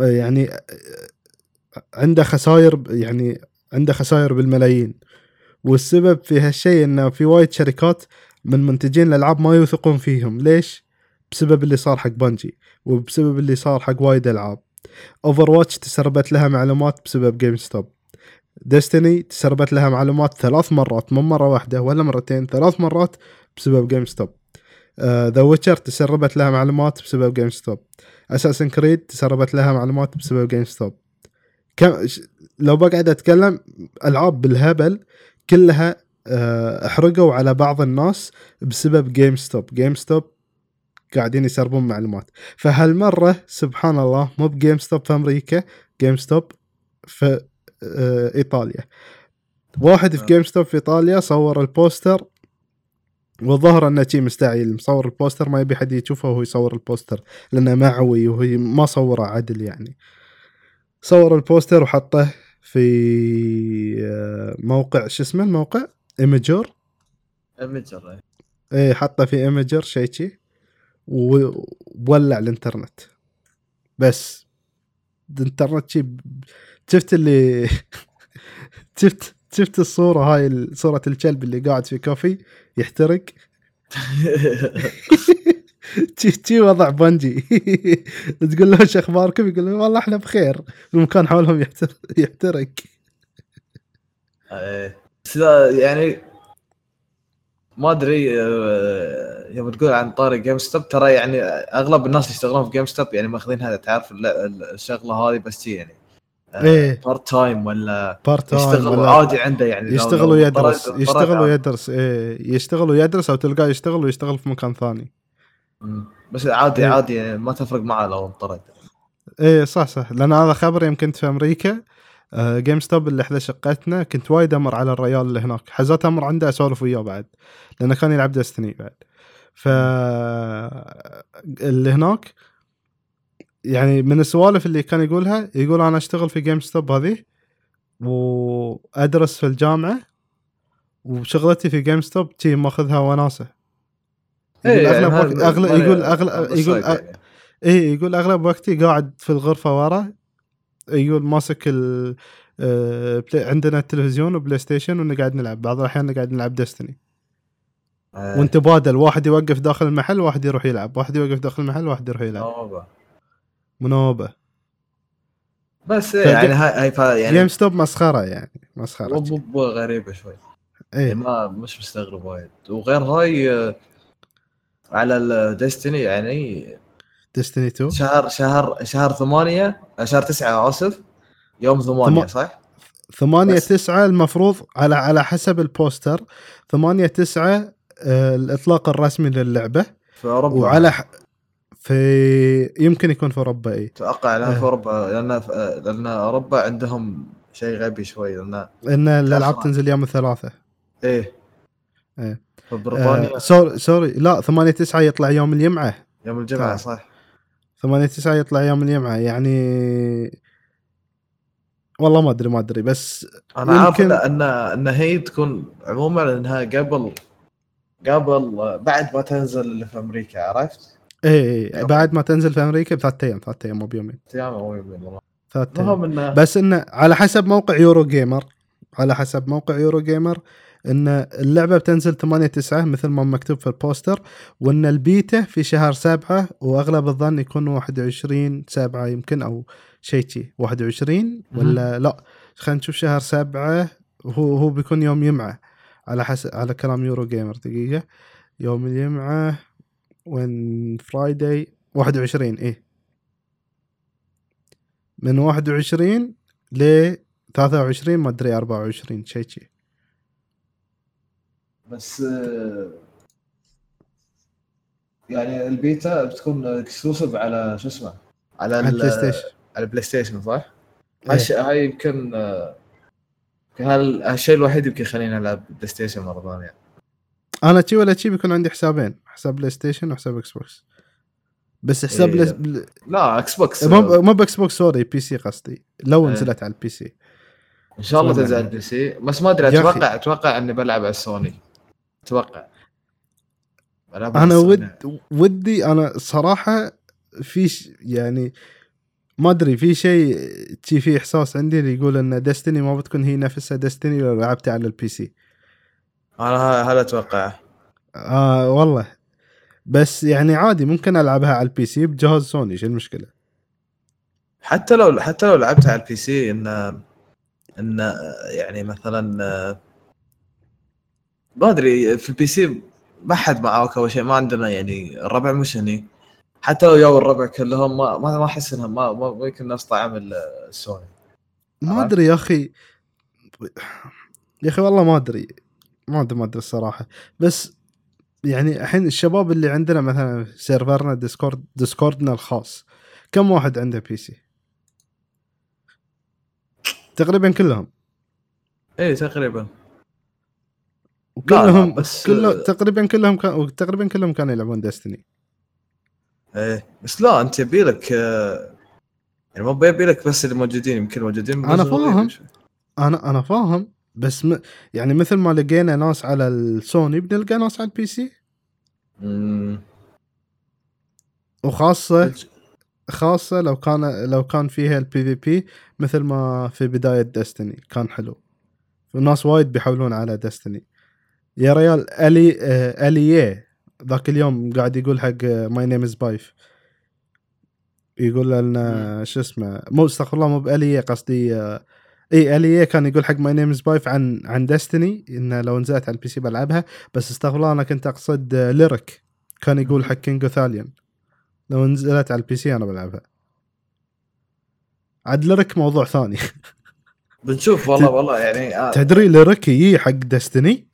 يعني عنده خسائر يعني عنده خسائر بالملايين. والسبب في هالشيء إنه في وايد شركات من منتجين الألعاب ما يوثقون فيهم. ليش؟ بسبب اللي صار حق Bungie وبسبب اللي صار حق وايد ألعاب. Overwatch تسربت لها معلومات بسبب GameStop Destiny تسربت لها معلومات ثلاث مرات مو مرة واحدة ولا مرتين ثلاث مرات بسبب GameStop The Witcher تسربت لها معلومات بسبب GameStop Assassin's Creed تسربت لها معلومات بسبب GameStop كم لو بقعد أتكلم ألعاب بالهبل كلها آه، احرقوا على بعض الناس بسبب GameStop GameStop قاعدين يسربون معلومات. فهالمرة سبحان الله مو ب GameStop في أمريكا GameStop في آه، إيطاليا. واحد في آه. GameStop في إيطاليا صور البوستر والظاهر أنه شي مستعجل. مصور البوستر ما يبي حد يشوفه وهو يصور البوستر لأنه معوي وهي ما صوره عدل يعني. صور البوستر وحطه في آه، موقع شو اسمه الموقع؟ Imgur Imgur إيه. إيه حطه في Imgur شيء شي وولع الانترنت. بس الانترنت شي شفت اللي شفت شفت الصورة هاي صورة الكلب اللي قاعد في كافي يحترق؟ شي شي وضع Bungie. تقول له إيش أخباركم؟ يقول له والله إحنا بخير. المكان حولهم يحترق. بس لا، يعني ما أدري آه، يوم تقول عن طاري GameStop ترى يعني أغلب الناس اللي يشتغلون في GameStop يعني ماخذين هذا تعرف الشغلة هذه بس يعني إيه. part time ولا part time يشتغل ولا- عادي عنده يعني يشتغل ويدرس يشتغل ويدرس إيه يشتغل ويدرس أو تلقاه يشتغل ويشتغل في مكان ثاني. بس عادي إيه. عادي يعني ما تفرق معه لو انطرد إيه صح صح لأن هذا خبر يوم كنت في أمريكا آه GameStop اللي حذا شقتنا كنت وايد أمر على الريال اللي هناك. حزات أمر عنده أسولف وياه بعد لأنه كان يلعب Destiny بعد. ف اللي هناك يعني من السوالف اللي كان يقولها يقول أنا أشتغل في GameStop هذه وأدرس في الجامعة وشغلتي في GameStop تي ماخذها وناسة. يقول إيه، يعني أغلب وقت أغلب يقول اغلب يقول يعني. إيه يقول أغلب وقتي قاعد في الغرفة ورا يقول ماسك ال آه، Play- عندنا التلفزيون و PlayStation ونقعد نلعب. بعض الأحيان نقعد نلعب Destiny إيه. ونتبادل واحد يوقف داخل المحل واحد يروح يلعب. واحد يوقف داخل المحل واحد يروح يلعب. منوبة. بس فج- يعني هاي هاي يعني GameStop مسخرة يعني مسخرة. غريبة شوي. يعني إيه ما مش مستغرب وايد. وغير هاي آه، على ال Destiny يعني Destiny 2 شهر شهر شهر ثمانية آه، شهر تسعة آسف يوم ثمانية ثم- صح؟ ثمانية بس. تسعة المفروض على على حسب ال poster ثمانية تسعة آه، الإطلاق الرسمي للعبة في أوروبا وعلى ح... في يمكن يكون في أوروبا إي أتوقع لأن آه. في أوروبا لأن لأن أوروبا عندهم شيء غبي شوي لأن إن الألعاب. تنزل يوم الثلاثاء إيه. في بريطانيا آه sorry sorry لا 8 9 يطلع يوم الجمعة يوم الجمعة تعال. صح 8 9 يطلع يوم الجمعه يعني والله ما أدري ما أدري بس أنا عارف يمكن- ان ان إن هي تكون عموما إنها قبل قبل بعد ما تنزل اللي في أمريكا عرفت؟ إيه إيه بعد ما تنزل في أمريكا بثلاث أيام ثلاث أيام مو بيومين أيام أو يومين والله. ثلاث أيام. بس انه على حسب موقع Eurogamer على حسب موقع Eurogamer إن اللعبة بتنزل 8 9 مثل ما مكتوب في ال poster وإن البيتا في شهر 7 وأغلب الظن يكون 21 7 يمكن أو شيء شي 21 ولا لا؟ خلينا نشوف شهر 7 هو هو بيكون يوم يمعه على حسب على كلام Eurogamer دقيقة. يوم اليمعه وين Friday 21 إيه. من 21 ل 23 ما أدري 24 شيء شي. بس آه، يعني البيتا بتكون exclusive على شو اسمه على على ال- ال PlayStation على ال PlayStation صح؟ إيه. هالش- هاي يمكن آه، هال- هالشيء الوحيد يمكن يخليني ألعب PlayStation مرة ثانية أنا تشي ولا تشي بيكون عندي حسابين حساب PlayStation وحساب Xbox بس حساب إيه. بل... لا Xbox مو ب- مو ب Xbox sorry PC قصدي لو إيه. نزلت على ال PC إن شاء الله تنزل على يعني. ال PC بس ما أدري. أتوقع أتوقع إني بلعب على السوني أتوقع. أنا. ود ودي أنا صراحة في ش... يعني ما أدري في شيء تشي في إحساس عندي اللي يقول إن Destiny ما بتكون هي نفسها Destiny لو لعبتها على ال PC أنا هذا أتوقع. آه والله. بس يعني عادي ممكن ألعبها على ال PC بجهاز سوني شو المشكلة؟ حتى لو حتى لو لعبتها على ال PC إن إن يعني مثلا ما أدري في ال PC ما حد معاك أول شيء ما عندنا يعني الربع مش هني. حتى لو جو الربع كلهم ما ما أحس إنهم ما ما يمكن نفس طعم ال- السوني ما؟ أدري يا أخي. يا أخي والله ما أدري. ما ادري ما أدري الصراحة. بس يعني الحين الشباب اللي عندنا مثلا server نا Discord Discord نا الخاص كم واحد عنده PC؟ تقريبا كلهم. إيه تقريبا. وكلهم بس- كله تقريبا كلهم كان تقريبا كلهم كانوا يلعبون Destiny إيه بس لا أنت يبيلك آه، يعني ما يبيلك بس اللي موجودين يمكن موجودين صغيرين فاهم. أنا أنا فاهم بس م... يعني مثل ما لقينا ناس على السوني بنلقى ناس على ال PC أمم. وخاصه خاصة لو كان لو كان فيها ال PvP مثل ما في بداية Destiny كان حلو. الناس وايد بيحولون على Destiny يا ريال ألي آه ألي ذاك اليوم قاعد يقول حق My Name Is Byf يقول لنا شو اسمه؟ مو استغفر الله مو بألي قصدي آه، اي ألي كان يقول حق My Name Is Byf عن عن Destiny إنه لو نزلت على ال PC بلعبها. بس استغفر الله أنا كنت أقصد آه، Lirik كان يقول حق King Gothalion لو نزلت على ال PC أنا بلعبها. عاد Lirik موضوع ثاني. بنشوف والله والله يعني آه، تدري Lirik يجي حق Destiny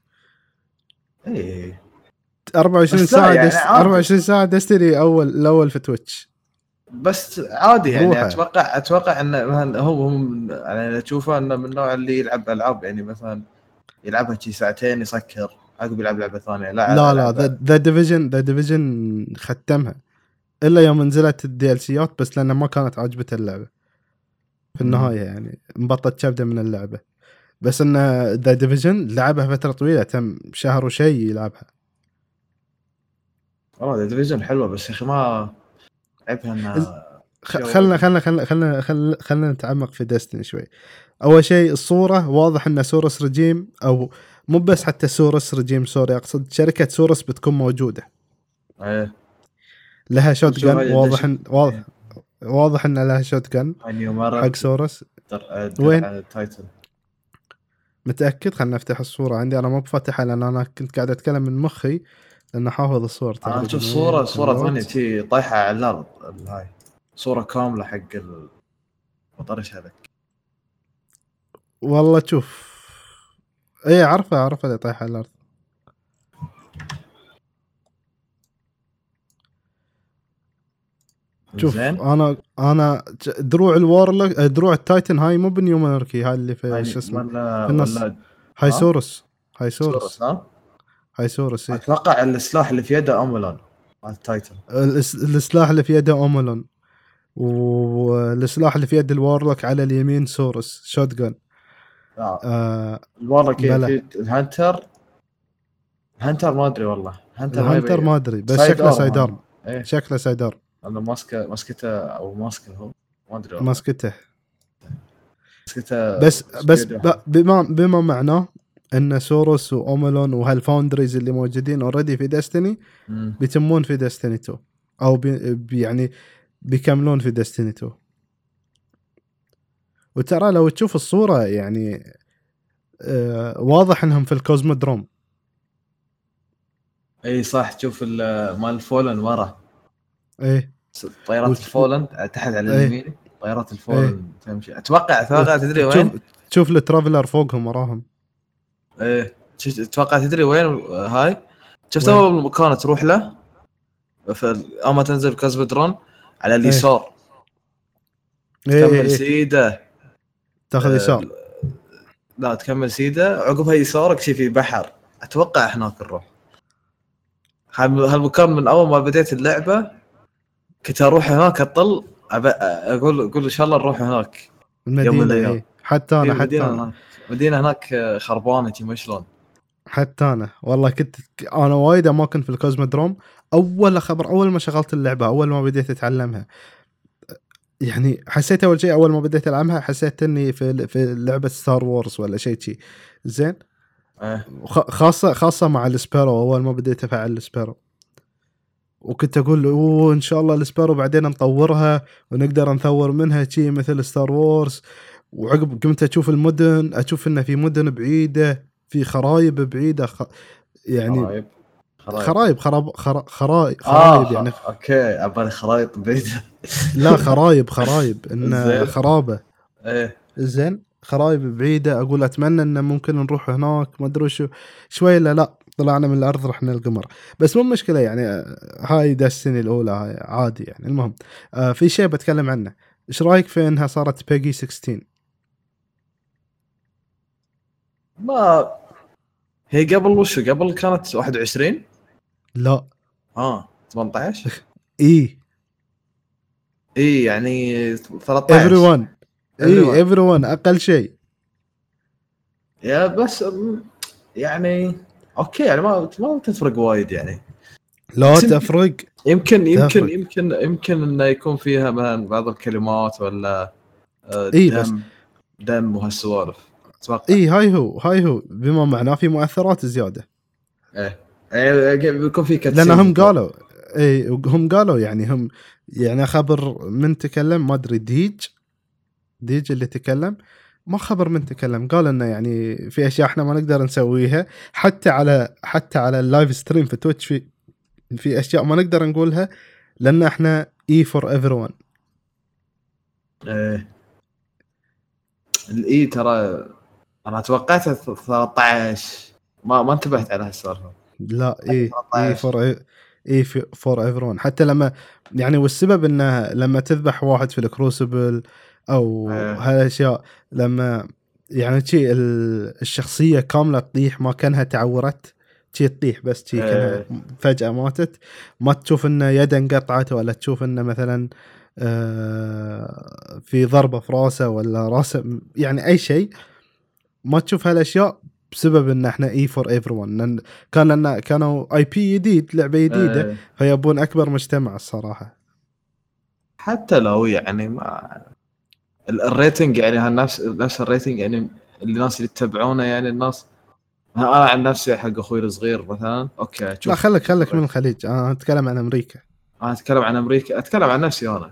إيه. 24 بس لا ساعة يعني Dest... عادي. 24 ساعة Destiny اول الأول في Twitch بس عادي يعني روحه. أتوقع أتوقع انه هو من- يعني أشوفه إنه من النوع اللي يلعب ألعاب يعني مثلا يلعبها شي ساعتين يسكر عقب يلعب لعبة ثانية. لا لا لا The Division The Division ختمها. إلا يوم نزلت ال DLC ات بس لأنه ما كانت عاجبته اللعبة. في. النهاية يعني انبطت كبده من اللعبة. بس انه The Division لعبها فترة طويلة تم شهر وشي يلعبها. والله The Division حلوة بس يا أخي ما عيبها إنها خلنا خلنا خلنا خلنا خلنا خلنا نتعمق في Destiny شوي. أول شيء الصورة واضح إن Suros Regime أو مو بس حتى Suros Regime sorry أقصد شركة Suros بتكون موجودة. إيه. لها shotgun واضح ان واضح واضح ان لها shotgun حق Suros در- وين؟ Titan متأكد خلنا نفتح الصورة عندي. أنا مو بفاتحها لأن أنا كنت قاعد أتكلم من مخي لأن حافظ الصور أنا. أشوف صوره صورة. ثانية شي طايحة على الأرض ال- هاي. صورة كاملة حق ال وطرش هذا. والله شوف. اي عارفه عارفه اللي طايحة على الأرض. شوف زين أنا أنا دروع ال Warlock دروع ال Titan هاي مو ب New Monarchy هاي اللي في شو اسمه ولا النص. ولا هاي ها؟ Suros هاي Suros Suros ها هاي Suros إيه. أتوقع السلاح اللي في يده Omolon مال ال Titan الس- السلاح اللي في يده Omolon والسلاح اللي في يد ال Warlock على اليمين Suros shotgun آه. آه. في ال Hunter ال Hunter ما أدري والله Hunter ما ال Hunter يبين. ما أدري بس شكله arm side هذا. arm إيه شكله sidearm أنا ماسكه ماسكته أو ماسكه هو. ما أدري. ماسكته. ماسكته بس بس بما بما معناه إن Suros و Omolon وهال foundries اللي موجودين already في Destiny. بيتمون في Destiny 2 أو بي يعني بيكملون في Destiny 2 وترى لو تشوف الصورة يعني آه واضح إنهم في ال Cosmodrome. إي صح تشوف ال- مال ال Fallen ورا. إيه. طيارات ال Fallen تحت على إيه. اليمين. طيارات ال Fallen تمشي. أتوقع أتوقع تدري وين؟ تشوف تشوف ال Traveler فوقهم وراهم. إيه. أتوقع تدري وين؟ هاي؟ شفت؟ أول مكان تروح له؟ في اما تنزل كازبدرون على اليسار. إيه إيه تكمل إيه. سيدة. تاخذ آه، يسار. لا تكمل سيدة. عقبها يسارك شي في بحر. أتوقع هناك نروح هال- هالمكان من أول ما بديت اللعبة كنت أروح هناك أطل. أقول أقول إن شاء الله نروح هناك يوم من المدينة الأيام. إيه. حتى أنا حتى أنا هناك مدينة هناك خربانة ما شلون حتى أنا والله كنت أنا وايد اماكن في ال Cosmodrome أول خبر أول ما شغلت اللعبة أول ما بديت أتعلمها يعني حسيت أول شيء أول ما بديت ألعبها حسيت إني في في لعبة Star Wars ولا شيء شي زين إيه. خاصة خاصة مع ال Sparrow أول ما بديت أفعل ال Sparrow وكنت أقول أوه إن شاء الله ال Sparrow بعدين نطورها ونقدر نثور منها شيء مثل Star Wars. وعقب قمت أشوف المدن أشوف إنه في مدن بعيدة في خرايب بعيدة خ... يعني خرايب. خرايب. خراب خرا- خرايب آه خرايب يعني. أوكي عبالي خرايط بعيدة. لا خرايب خرايب انه. خرابة. إيه. زين خرايب بعيدة أقول أتمنى إنه ممكن نروح هناك ما أدري شو شوي لا لا. طلعنا من الأرض رحنا القمر بس مو مشكلة يعني هاي Destiny الأولى هاي عادي يعني. المهم آه في شيء بتكلم عنه. إيش رأيك في إنها صارت PEGI 16 ما هي قبل وشو قبل كانت 21 لا. آه 18 إي. إي يعني 13 everyone Everyone. إي everyone أقل شيء. يا بس يعني أوكي يعني ما ما تفرق وايد يعني. لا تفرق. يمكن يمكن تفرق. يمكن يمكن إنه يكون فيها مثلا بعض الكلمات ولا آه، إي بس- دم دم وهالسوالف. أتوقع. إي هاي هو هاي هو. بما معناه في مؤثرات زيادة. إيه. إيه، بيكون في cutscene لأن هم قالوا إي هم قالوا يعني هم يعني خبر من تكلم ما أدري DeeJ. DeeJ اللي تكلم. ما خبر من تكلم قال إنه يعني في أشياء إحنا ما نقدر نسويها حتى على حتى على ال live stream في Twitch في في أشياء ما نقدر نقولها لأن إحنا E for everyone إيه ال E ترى أنا توقعتها 13 ما ما انتبهت على هالسالفه لا E 13. E for E for everyone حتى لما يعني والسبب انه لما تذبح واحد في ال Crucible أو إيه. هالاشياء لما يعني شي ال- الشخصية كاملة تطيح ما كأنها تعورت شي تطيح بس شي كأنها إيه. فجأة ماتت ما تشوف انه يده انقطعت ولا تشوف انه مثلا آه، في ضربة في راسه ولا راسه يعني أي شيء ما تشوف هالأشياء بسبب إن إحنا E for everyone كان لنا كانوا IP جديد لعبة جديدة إيه. فيبون أكبر مجتمع الصراحة حتى لو يعني ما ال rating يعني هالنفس نفس ال rating يعني الناس اللي يتبعونه يعني الناس أنا عن نفسي حق أخوي الصغير مثلا. أوكي لا شوف. خليك خليك من الخليج. أنا أتكلم عن أمريكا. أنا أتكلم عن أمريكا. أتكلم عن نفسي أنا.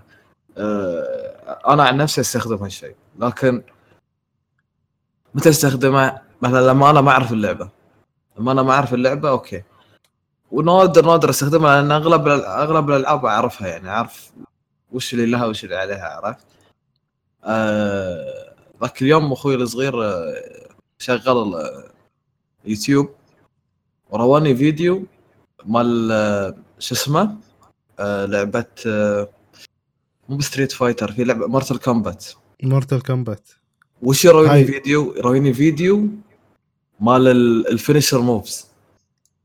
أه، أنا عن نفسي أستخدم هالشيء. لكن متى أستخدمه؟ مثلا لما أنا ما أعرف اللعبة. لما أنا ما أعرف اللعبة أوكي. ونادر نادر أستخدمها لأن أغلب أغلب الألعاب أعرفها يعني. أعرف وش اللي لها وش اللي عليها عرفت؟ ذاك اليوم أخوي الصغير آه، شغل يوتيوب ورواني فيديو مال آه، شو اسمه؟ آه، لعبة آه، مو ب Street Fighter في لعبة Mortal Kombat Mortal Kombat وش يرويني. فيديو؟ يرويني فيديو مال ال- ال finisher moves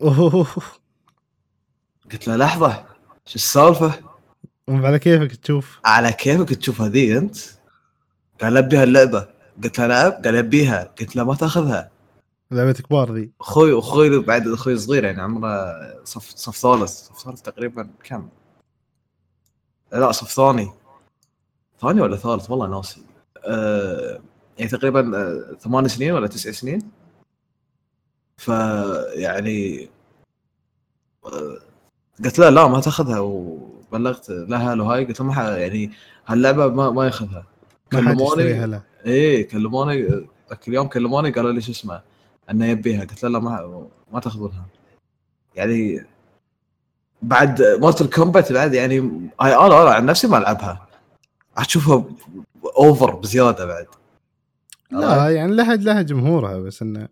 أوه. قلت له لحظة شو السالفة؟ على كيفك تشوف؟ على كيفك تشوف هذه أنت؟ قال ابيها اللعبه قلت له نعم. قال أبيها. قلت له ما تأخذها. لعبة كبار ذي. أخوي أخوي بعد أخوي صغير يعني عمره صف صف ثالث. صف ثالث تقريبا كم؟ لا صف ثاني. ثاني ولا ثالث؟ والله ناسي. آه يعني تقريبا آه ثمان سنين ولا تسع سنين. فيعني آه قلت له لا ما تأخذها. وبلغت لها لو هاي قلت له ما يعني هاللعبة ما, ما يأخذها. كلموني إيه كلموني ذاك اليوم كلموني قالوا لي شو اسمه إنه يبيها. قلت له لا ما ما تاخذونها. يعني بعد Mortal Kombat بعد يعني هاي أنا أنا عن نفسي ما ألعبها. أشوفها over بزيادة بعد. لا يعني لها لها جمهورها بس انه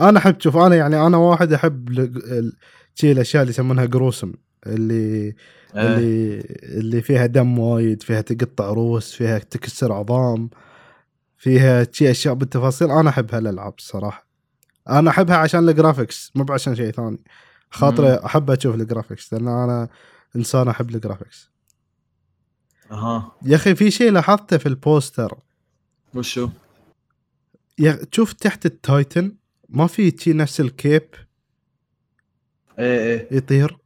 أنا أحب شوف أنا يعني أنا واحد أحب ال- ال- شي الأشياء اللي يسمونها gruesome اللي إيه. اللي اللي فيها دم وايد فيها تقطع روس فيها تكسر عظام فيها شي أشياء بالتفاصيل. أنا أحب هالألعاب الصراحة. أنا أحبها عشان ال graphics مو عشان شيء ثاني. خاطري أحب أشوف ال graphics لأن أنا إنسان أحب ال graphics أها. يا أخي في شيء لاحظته في ال poster وشو؟ يا تشوف تحت ال Titan ما في شي نفس ال cape إيه إيه. يطير؟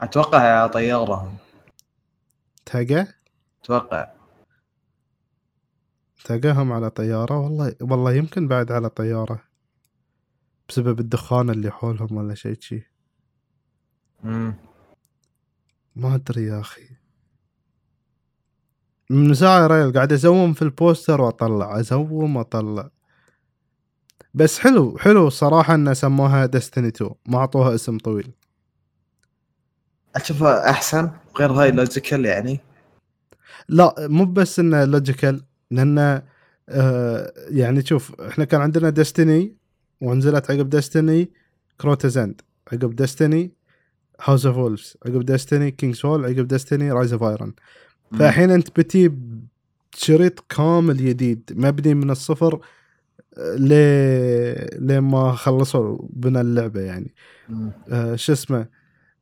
أتوقع طياره تلقى أتوقع. تلقاهم على طيارة؟ والله والله يمكن بعد على طيارة. بسبب الدخان اللي حولهم ولا شيء شي. امم ما أدري يا أخي. من ساعة يا ريال قاعد ازوم في البوستر وأطلع. ازوم وأطلع. بس حلو حلو الصراحة إنه سموها ديستني 2 ما أعطوها اسم طويل. أشوفها أحسن غير هاي logical يعني. لا مو بس انه logical لأنه آه يعني شوف إحنا كان عندنا Destiny ونزلت عقب Destiny Crota's End عقب Destiny House of Wolves عقب Destiny King's Fall عقب Destiny Rise of Iron فالحين أنت بتي شريط كامل جديد مبني من الصفر آه، ل لما خلصوا بنا اللعبة يعني. آه شو اسمه؟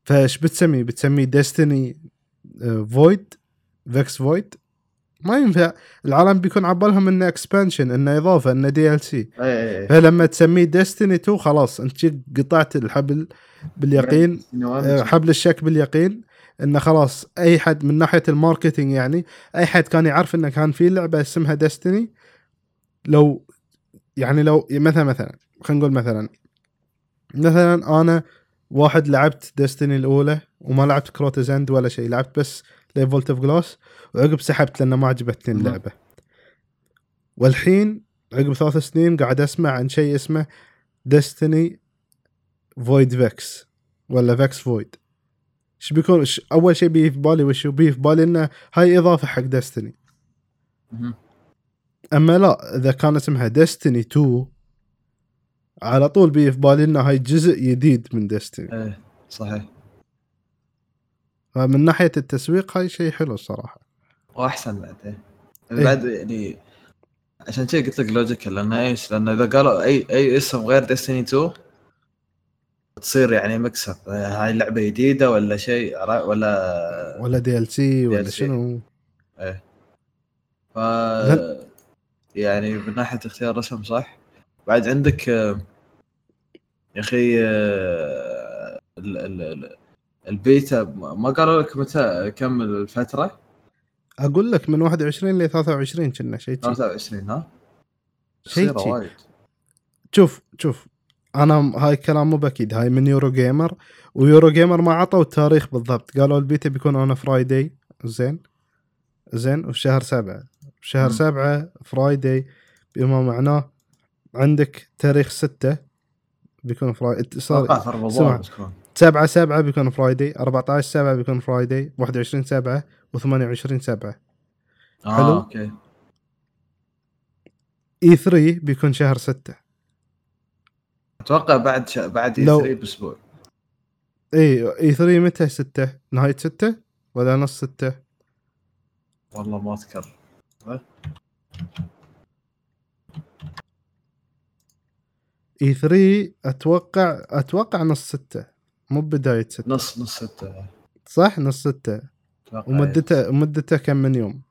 فايش بتسميه بتسميه Destiny Void Vex Void ما ينفع. العالم بيكون عبالهم إنه expansion إنه إضافة إنه DLC فلما تسميه Destiny 2 خلاص أنت قطعت الحبل باليقين آه، حبل الشك باليقين انه خلاص أي حد من ناحية ال marketing يعني أي حد كان يعرف إنه كان في لعبة اسمها Destiny لو يعني لو مثلا مثلا خلينا نقول مثلا مثلا أنا واحد لعبت Destiny الأولى وما لعبت Crota's End ولا شيء. لعبت بس ال Vault of Glass وعقب سحبت لأنه ما عجبتني. اللعبة. والحين عقب ثلاث سنين قاعد أسمع عن شيء اسمه Destiny Void Vex ولا Vex Void إيش بيكون؟ إيش أول شيء بيجي في بالي وش بيجي في بالي إنه هاي إضافة حق Destiny. أما لا إذا كان اسمها Destiny 2 على طول بيجي في بالي إنه هاي جزء جديد من Destiny إيه صحيح فمن ناحية التسويق هاي شيء حلو الصراحة وأحسن بعد إيه. إيه. بعد يعني عشان كذا قلت لك logical لأن إيش؟ لأن إذا قالوا أي أي اسم غير Destiny 2 تصير يعني مكسب هاي لعبة جديدة ولا شيء ولا ولا DLC ولا. شنو ف يعني من ناحية اختيار رسم صح بعد عندك آه، يا أخي آه، ال- ال- ال- البيتا ما قالوا لك متى كمل الفترة؟ أقول لك من 21 ل 23 كنا شيء شي. 23 ها شيء شوف شوف أنا هاي الكلام مو بأكيد. هاي من Eurogamer. و Eurogamer ما عطوا التاريخ بالضبط. قالوا البيتا بيكون on Friday زين. زين. وفي شهر سبعة. في شهر. سبعة Friday بما معناه عندك تاريخ ستة بيكون. رمضان بتكون سبعة سبعة بيكون Friday 14 سبعة بيكون Friday 21 سبعة و28 سبعة. آه حلو. okay. E3 بيكون شهر ستة. أتوقع بعد ش... بعد لو- 3 بأسبوع. اي اي 3 متى ستة؟ نهاية ستة ولا نص ستة؟ والله ما أذكر. اي 3 أتوقع أتوقع نص ستة. مو بداية ستة. نص نص ستة. صح؟ نص ستة. أتوقع ومدته مدته كم من يوم.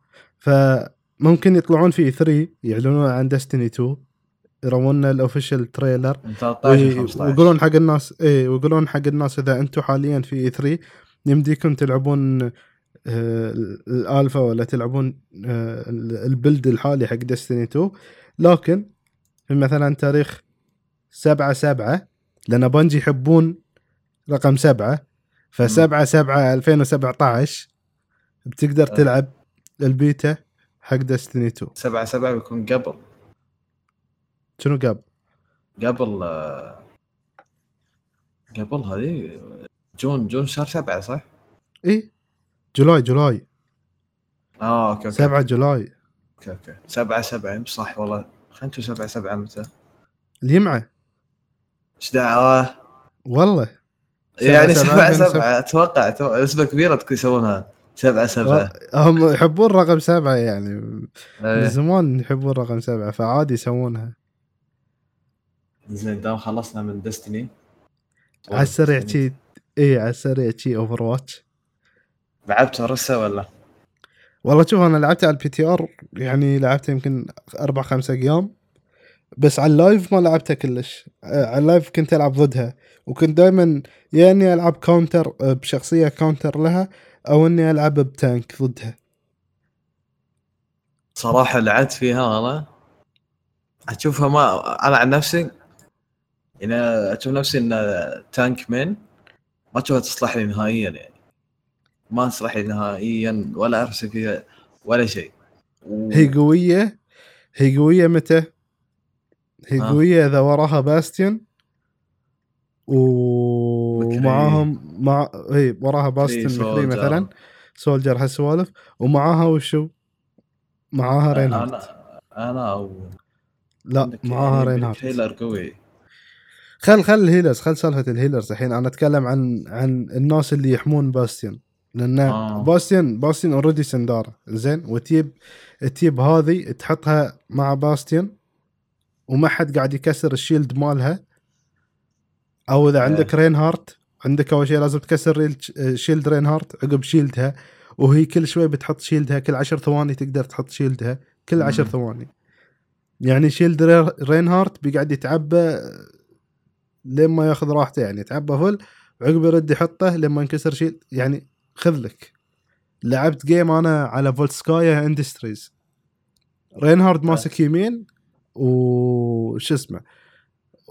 فممكن يطلعون في 3 يعلنون عن دستني 2 يروون ال official trailer من 13 ل وي- 15 ويقولون حق الناس إيه ويقولون حق الناس إذا أنتم حاليا في E3 يمديكم تلعبون آه، الألفا ولا تلعبون آه، ال build الحالي حق Destiny 2 لكن في مثلا تاريخ 7 7 لأن Bungie يحبون رقم 7 ف 7 7 2017 بتقدر آه. تلعب البيتا حق Destiny 2 7 7 بيكون قبل. شنو قبل؟ قبل آه، قبل هذه June June شهر 7 صح؟ إي July July. آه okay okay. 7 July. okay okay. 7 7 صح والله. خلينا نشوف 7 7 متى. الجمعة. إيش دعوة؟ والله. سبعة يعني سبعة. 7 بين 7 أتوقع كبيره تكون يسوونها. 7 7 هم يحبون رقم سبعة يعني. من إيه. زمان يحبون رقم سبعة فعادي يسوونها. زين دام خلصنا من Destiny على السريع شي اي على السريع شي Overwatch لعبت Orisa ولا؟ والله شوف أنا لعبت على ال PTR يعني لعبت يمكن أربع خمسة أيام. بس على ال live ما لعبتها كلش. آه، على ال live كنت ألعب ضدها. وكنت دائما يا إني ألعب counter آه، بشخصية counter لها أو إني ألعب ب tank ضدها. صراحة لعبت فيها أنا أشوفها ما أنا عن نفسي يعني أشوف نفسي إن tank main ما أشوفها تصلح لي نهائيا يعني. ما تصلح لي نهائيا ولا ارسل فيها ولا شيء. و... هي قوية. هي قوية متى؟ هي آه. قوية إذا وراها باستيون. ومعاهم مع إي وراها باستيون مكري. مثلا سولجر هالسوالف ومعاها وشو؟ معاها رينهارد أنا أنا أو لا معاها رينهارد healer قوي خل خل ال healers خل سالفة ال healers الحين أنا أتكلم عن عن الناس اللي يحمون باستيون لأن آه. آه. باستيون باستيون already سندارة زين وتجيب تجيب هذه تحطها مع باستيون وما حد قاعد يكسر ال shield مالها. أو إذا إيه. عندك رينهارت عندك أول شيء لازم تكسر shield رينهارت عقب shield ها. وهي كل شوي بتحط shield ها كل عشر ثواني تقدر تحط shield ها كل عشر مم. ثواني. يعني shield ري- رينهارت بيقعد يتعبى لين ما ياخذ راحته يعني يتعبى full وعقب يرد يحطه لما ينكسر شيء يعني خذ لك. لعبت game أنا على فولتسكايا اندستريز رينهارد ماسك يمين وش اسمه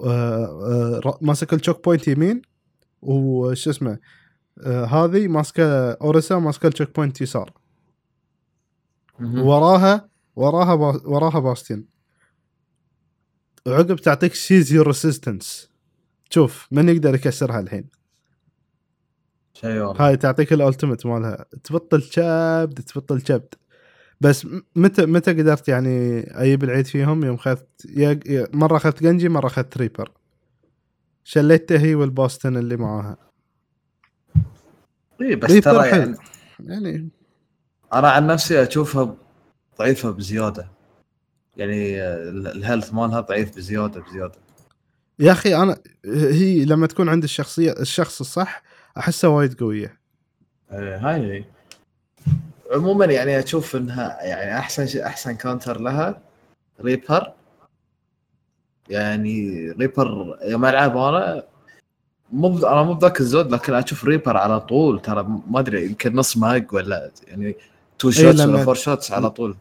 آه، آه، ماسك ال choke point يمين وش اسمه آه، هذه ماسكة أوريسا ماسكة ال choke point يسار. وراها وراها با وراها باستيون. وعقب تعطيك cease your resistance شوف من يقدر يكسرها الحين. شيء هاي تعطيك ال ultimate مالها. تبطل كبد تبطل كبد بس متى متى قدرت يعني أجيب العيد فيهم؟ يوم اخذت مرة اخذت جنجي مرة اخذت ريبر. شليته هي والباستيون اللي معاها. اي بس ترى. يعني يعني أنا عن نفسي أشوفها ضعيفة بزيادة. يعني ال- ال health مالها ضعيف بزيادة بزيادة. يا أخي أنا هي لما تكون عند الشخصية الشخص الصح أحسها وايد قوية. إيه، هاي. عموما يعني أشوف إنها يعني أحسن شيء أحسن counter لها ريبر يعني ريبر يوم ألعب أنا مو أنا مو بذاك الزود لكن أشوف ريبر على طول. ترى ما أدري يمكن نص mag ولا يعني two shots لأن- ولا four shots على طول.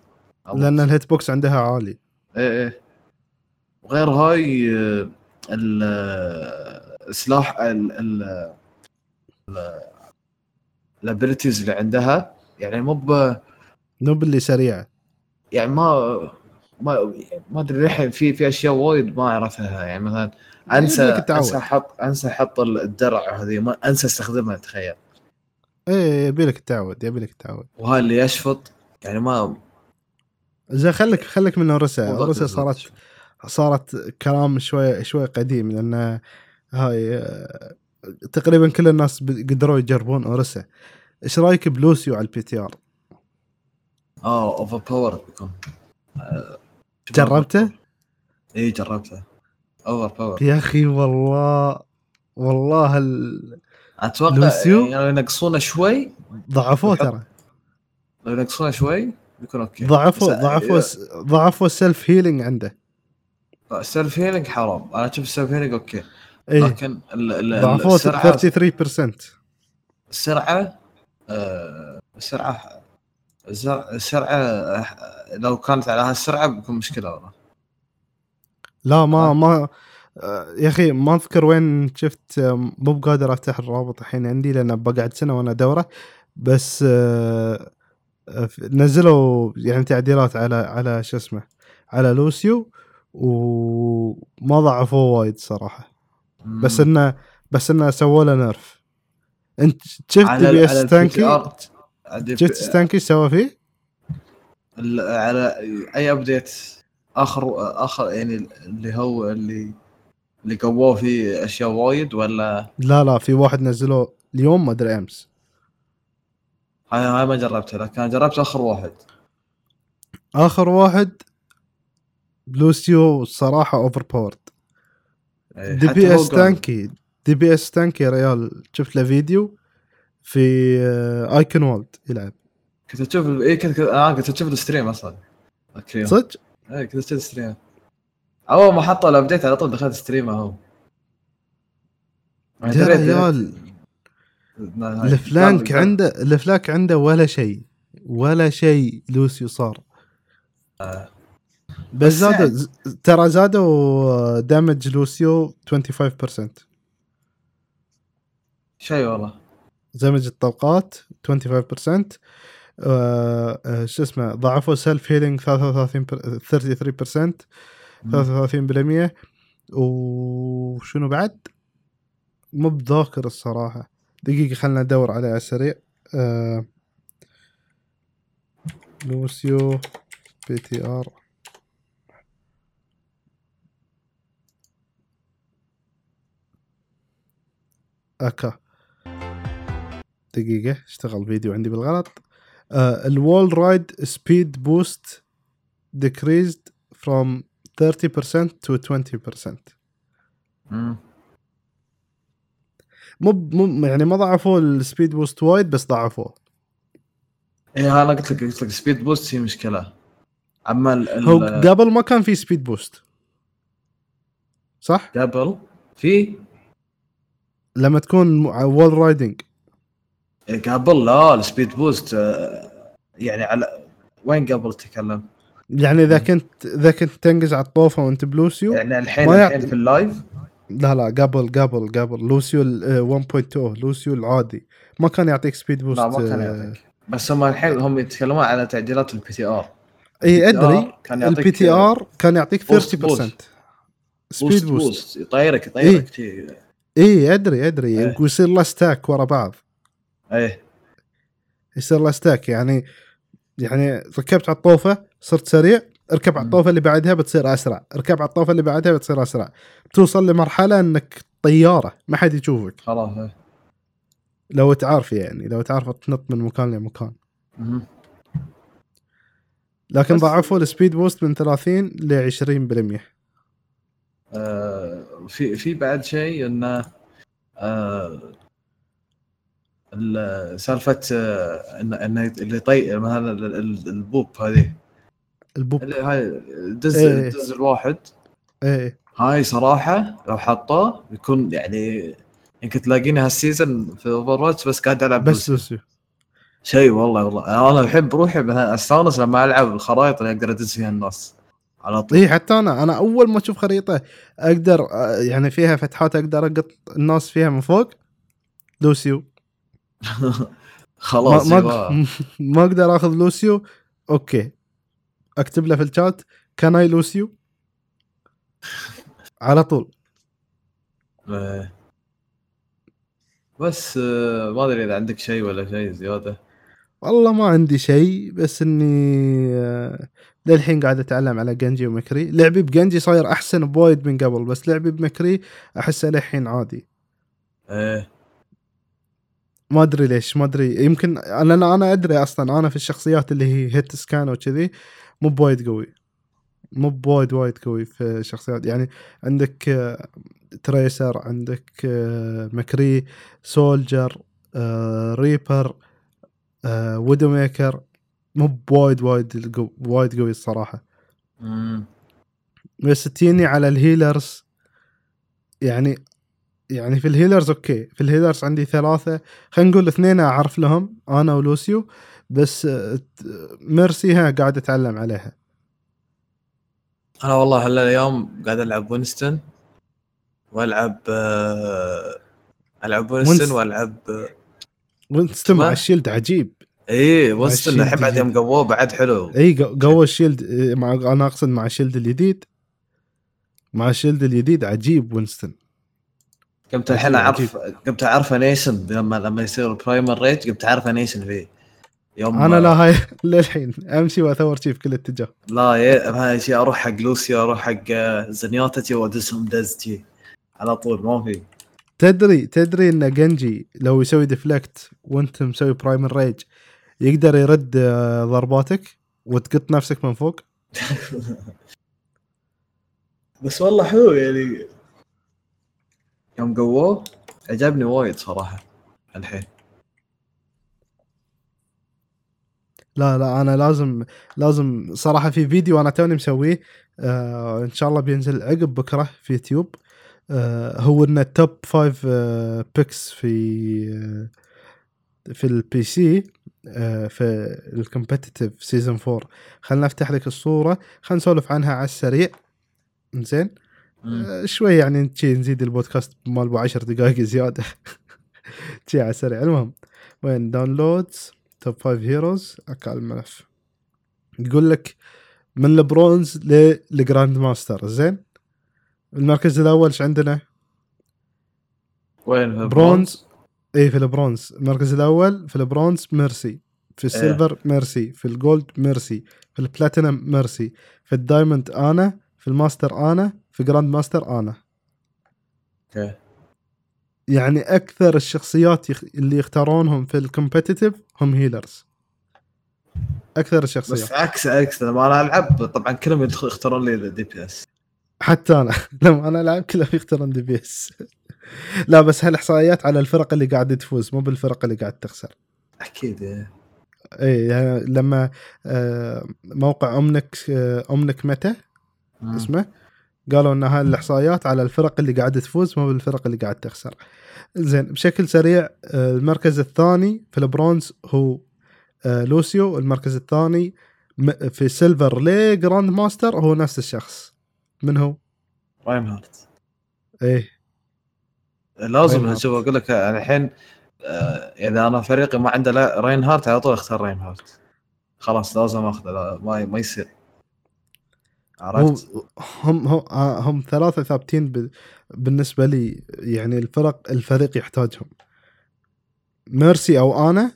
لأن ال hit box عندها عالي. إيه إيه. وغير هاي ال- السلاح ال ال ال abilities اللي عندها. يعني مو ب- نوب اللي سريعه يعني ما ما ما أدري للحين في في أشياء وايد ما أعرفها. يعني مثلا انسى يبيلك التعود. أنسى أحط أنسى أحط الدرع هذه. ما أنسى أستخدمها تخيل. إيه يبي لك التعود يبي لك التعود وهاي اللي يشفط. يعني ما زين خليك خليك من اوريسا مو اوريسا. صارت صارت كلام شوي شوي قديم لأن هاي آه، تقريبا كل الناس قدروا يجربون اوريسا إيش رأيك بلوسيو على ال PTR؟ آه over power بيكون آه، جربته؟ اي جربته. over power يا أخي والله والله ال- أتوقع لوسيو؟ يعني لو ينقصونه شوي. ضعفوه ترى. لو ينقصونه شوي بيكون okay. ضعفوا ضعفوا ضعفوا ال self healing عنده. ال self healing حرام. أنا أشوف ال self healing okay. اي لكن ضعفوه السرعة 33% السرعه آه، السرعه لو كانت على هالسرعه بيكون مشكلة والله لا ما آه. ما يا أخي ما أذكر وين شفت مو بقادر أفتح الرابط الحين عندي لأن بقعد سنة وأنا ادوره بس نزلوا يعني تعديلات على على شو اسمه على لوسيو وما ضعفوه وايد صراحة بس. إنه بس إنه سووا له nerf انت شفت دي إس بي ستانكي ال PTR عندي شفت ستانكي إيش سوى فيه؟ على أي update اخر آخر يعني اللي هو اللي اللي قووه فيه أشياء وايد ولا؟ لا لا في واحد نزلوه اليوم ما أدري أمس. هاي هاي ما جربتها لكن أنا جربت آخر واحد. آخر واحد لوسيو الصراحه over powered دي إس بي ستانكي دي إس بي ستانكي يا ريال. شفت له فيديو في آه، ايكون وولد يلعب. كنت أشوف ال- اي كنت آه كنت أشوف ال stream أصلا. اليوم. صدق؟ اي كنت أشوف ال stream. أول ما حطوا ال update على طول دخلت stream أهو. يا ريال. الفلانك عنده الفلانك عنده ولا شيء ولا شيء لوسيو صار. آه. بس زادوا يعني- ترى زادوا damage لوسيو 25% شيء والله. damage الطلقات 25% آه آه، شو اسمه ضعفوا self healing 33 33% 33% وشنو بعد؟ مو بذاكر الصراحة. دقيقة خلنا ندور عليه على السريع آه لوسيو PTR. أكا. دقيقة اشتغل فيديو عندي بالغلط. آه ال wall ride speed boost decreased from 30% to 20% مم. مو مو يعني ما ضعفوا ال speed boost وايد بس ضعفوه. إيه أنا قلت لك قلت لك speed boost هي مشكلة. أما ال- ال- هو قبل ما كان في speed boost صح؟ قبل في؟ لما تكون wall riding قبل لا ال speed boost آه، يعني على وين قبل تتكلم؟ يعني إذا كنت إذا كنت تنقز على الطوفة وأنت ب Lucio يعني الحين ما الحين يعطي- في ال live؟ لا لا قبل قبل قبل. Lucio ال- آه، 1.2 Lucio العادي. ما كان يعطيك speed boost لا ما كان آه، يعطيك. بس هم الحين هم يتكلمون على تعديلات ال PTR اي أدري. كان يعطيك ال PTR كان يعطيك 30% boost- boost. speed boost boost يطيرك يطيرك. اي ادري أدري. إيه. ويصير له stack ورا بعض. إيه يصير له stack يعني يعني ركبت على الطوفة صرت سريع اركب على. الطوفة اللي بعدها بتصير أسرع اركب على الطوفة اللي بعدها بتصير أسرع بتوصل لمرحلة إنك طيارة ما حد يشوفك خلاص إيه. لو تعرف يعني لو تعرف تنط من مكان لمكان. لكن ضعفوا ال speed boost من 30 ل 20% آه، في في بعد شيء إنه آه، سالفة آه، انه انه اللي طي مثلا ال- ال- ال boop هذه. ال boop. هاي دز إيه. دز الواحد. إيه. هاي صراحة لو حطوه بيكون يعني يمكن تلاقيني هال season في Overwatch بس قاعد ألعب بس بس Lucio شيء والله والله. أنا احب روحي مثلا أستانس لما ألعب الخرائط اللي أقدر أدز فيها الناس. على طول. اي حتى أنا أنا أول ما أشوف خريطة أقدر آه، يعني فيها فتحات أقدر أقط الناس فيها من فوق. Lucio. خلاص ما. ما أقدر آخذ Lucio. okay. أكتب له في الشات. كان اي Lucio على طول. إيه. بس آه، ما أدري إذا عندك شيء ولا شيء زيادة. والله ما عندي شيء بس إني آه، للحين قاعد أتعلم على Genji و McCree لعبي ب Genji صاير أحسن بوايد من قبل بس لعبي ب McCree أحسه للحين عادي. إيه ما أدري ليش ما أدري. يمكن أنا أنا أدري أصلا أنا في الشخصيات اللي هي hitscan وكذي مو بوايد قوي. مو بوايد وايد قوي في الشخصيات. يعني عندك آه، Tracer عندك آه، McCree Soldier آه، Reaper Widowmaker. مو بوايد وايد وايد قوي الصراحة. بس تجيني على ال healers يعني يعني في ال healers okay. في ال healers عندي ثلاثة. خلينا نقول اثنين أعرف لهم أنا و Lucio. بس آه، Mercy ها قاعد أتعلم عليها. أنا والله هلا اليوم قاعد ألعب Winston وألعب آه، ألعب Winston Winst- وألعب آه، Winston مع ال shield عجيب. إيه Winston الحين بعد. يوم قووه بعد حلو. إي قو- قوى ال shield مع أنا أقصد مع ال shield الجديد. مع ال shield الجديد عجيب Winston. قمت الحين أعرف قمت اعرف أفنش لما لما يصير ال primal rage قمت اعرف أفنش فيه يوم أنا لا هاي للحين أمشي وأثور شي في كل اتجاه. لا هاي شيء أروح حق Lucio أروح حق آه، Zenyatta وادزهم دزتي على طول ما في. تدري تدري إن Genji لو يسوي deflect وأنت مسوي primal rage يقدر يرد آه، ضرباتك وتقط نفسك من فوق؟ بس والله حلو يعني يوم قووه عجبني وايد صراحة الحين. لا لا أنا لازم لازم صراحة في فيديو أنا توني مسويه آه إن شاء الله بينزل عقب بكرة في يوتيوب. آه هو ان ال top 5 آه picks في آه في ال PC آه في ال competitive season 4 خلنا افتح لك الصورة خلينا نسولف عنها على السريع. زين شوي يعني نزيد البودكاست مال ابو 10 دقائق زيادة. شي على السريع. المهم وين؟ downloads top 5 heroes أكال الملف يقول لك من ال bronze لل grandmaster. زين؟ المركز الأول إيش عندنا؟ وين؟ في برونز. اي في البرونز المركز الأول في ال bronze Mercy. في ال silver Mercy. في ال gold Mercy. في ال platinum Mercy. في ال diamond Ana. في ال master Ana. في grandmaster Ana. okay يعني أكثر الشخصيات. اللي يختارونهم في ال competitive هم healers أكثر الشخصيات. بس عكس عكس. لما أنا ألعب. طبعا كلهم يختارون لي ال DPS حتى أنا. لما أنا ألعب كلهم يختارون DPS لا بس هالإحصائيات على الفرق اللي قاعدة تفوز مو بالفرق اللي قاعد تخسر. أكيد إيه. اي يعني لما آه، موقع Omnic آه، Omnic Meta. اسمه؟ قالوا إن هاي الإحصائيات على الفرق اللي قاعدة تفوز مو بالفرق اللي قاعد تخسر. زين بشكل سريع آه، المركز الثاني في البرونز هو آه، Lucio. المركز الثاني في silver ل grandmaster هو نفس الشخص. من هو؟ Reinhardt. إيه. لازم شوف أقول لك الحين آه، إذا أنا فريقي ما عنده لا- راين هارت على طول أختار راين هارت. خلاص لازم أخذه ما ما يصير. عرفت؟ هم هم آه، هم ثلاثة ثابتين بالنسبة لي يعني الفرق الفريق يحتاجهم ميرسي أو أنا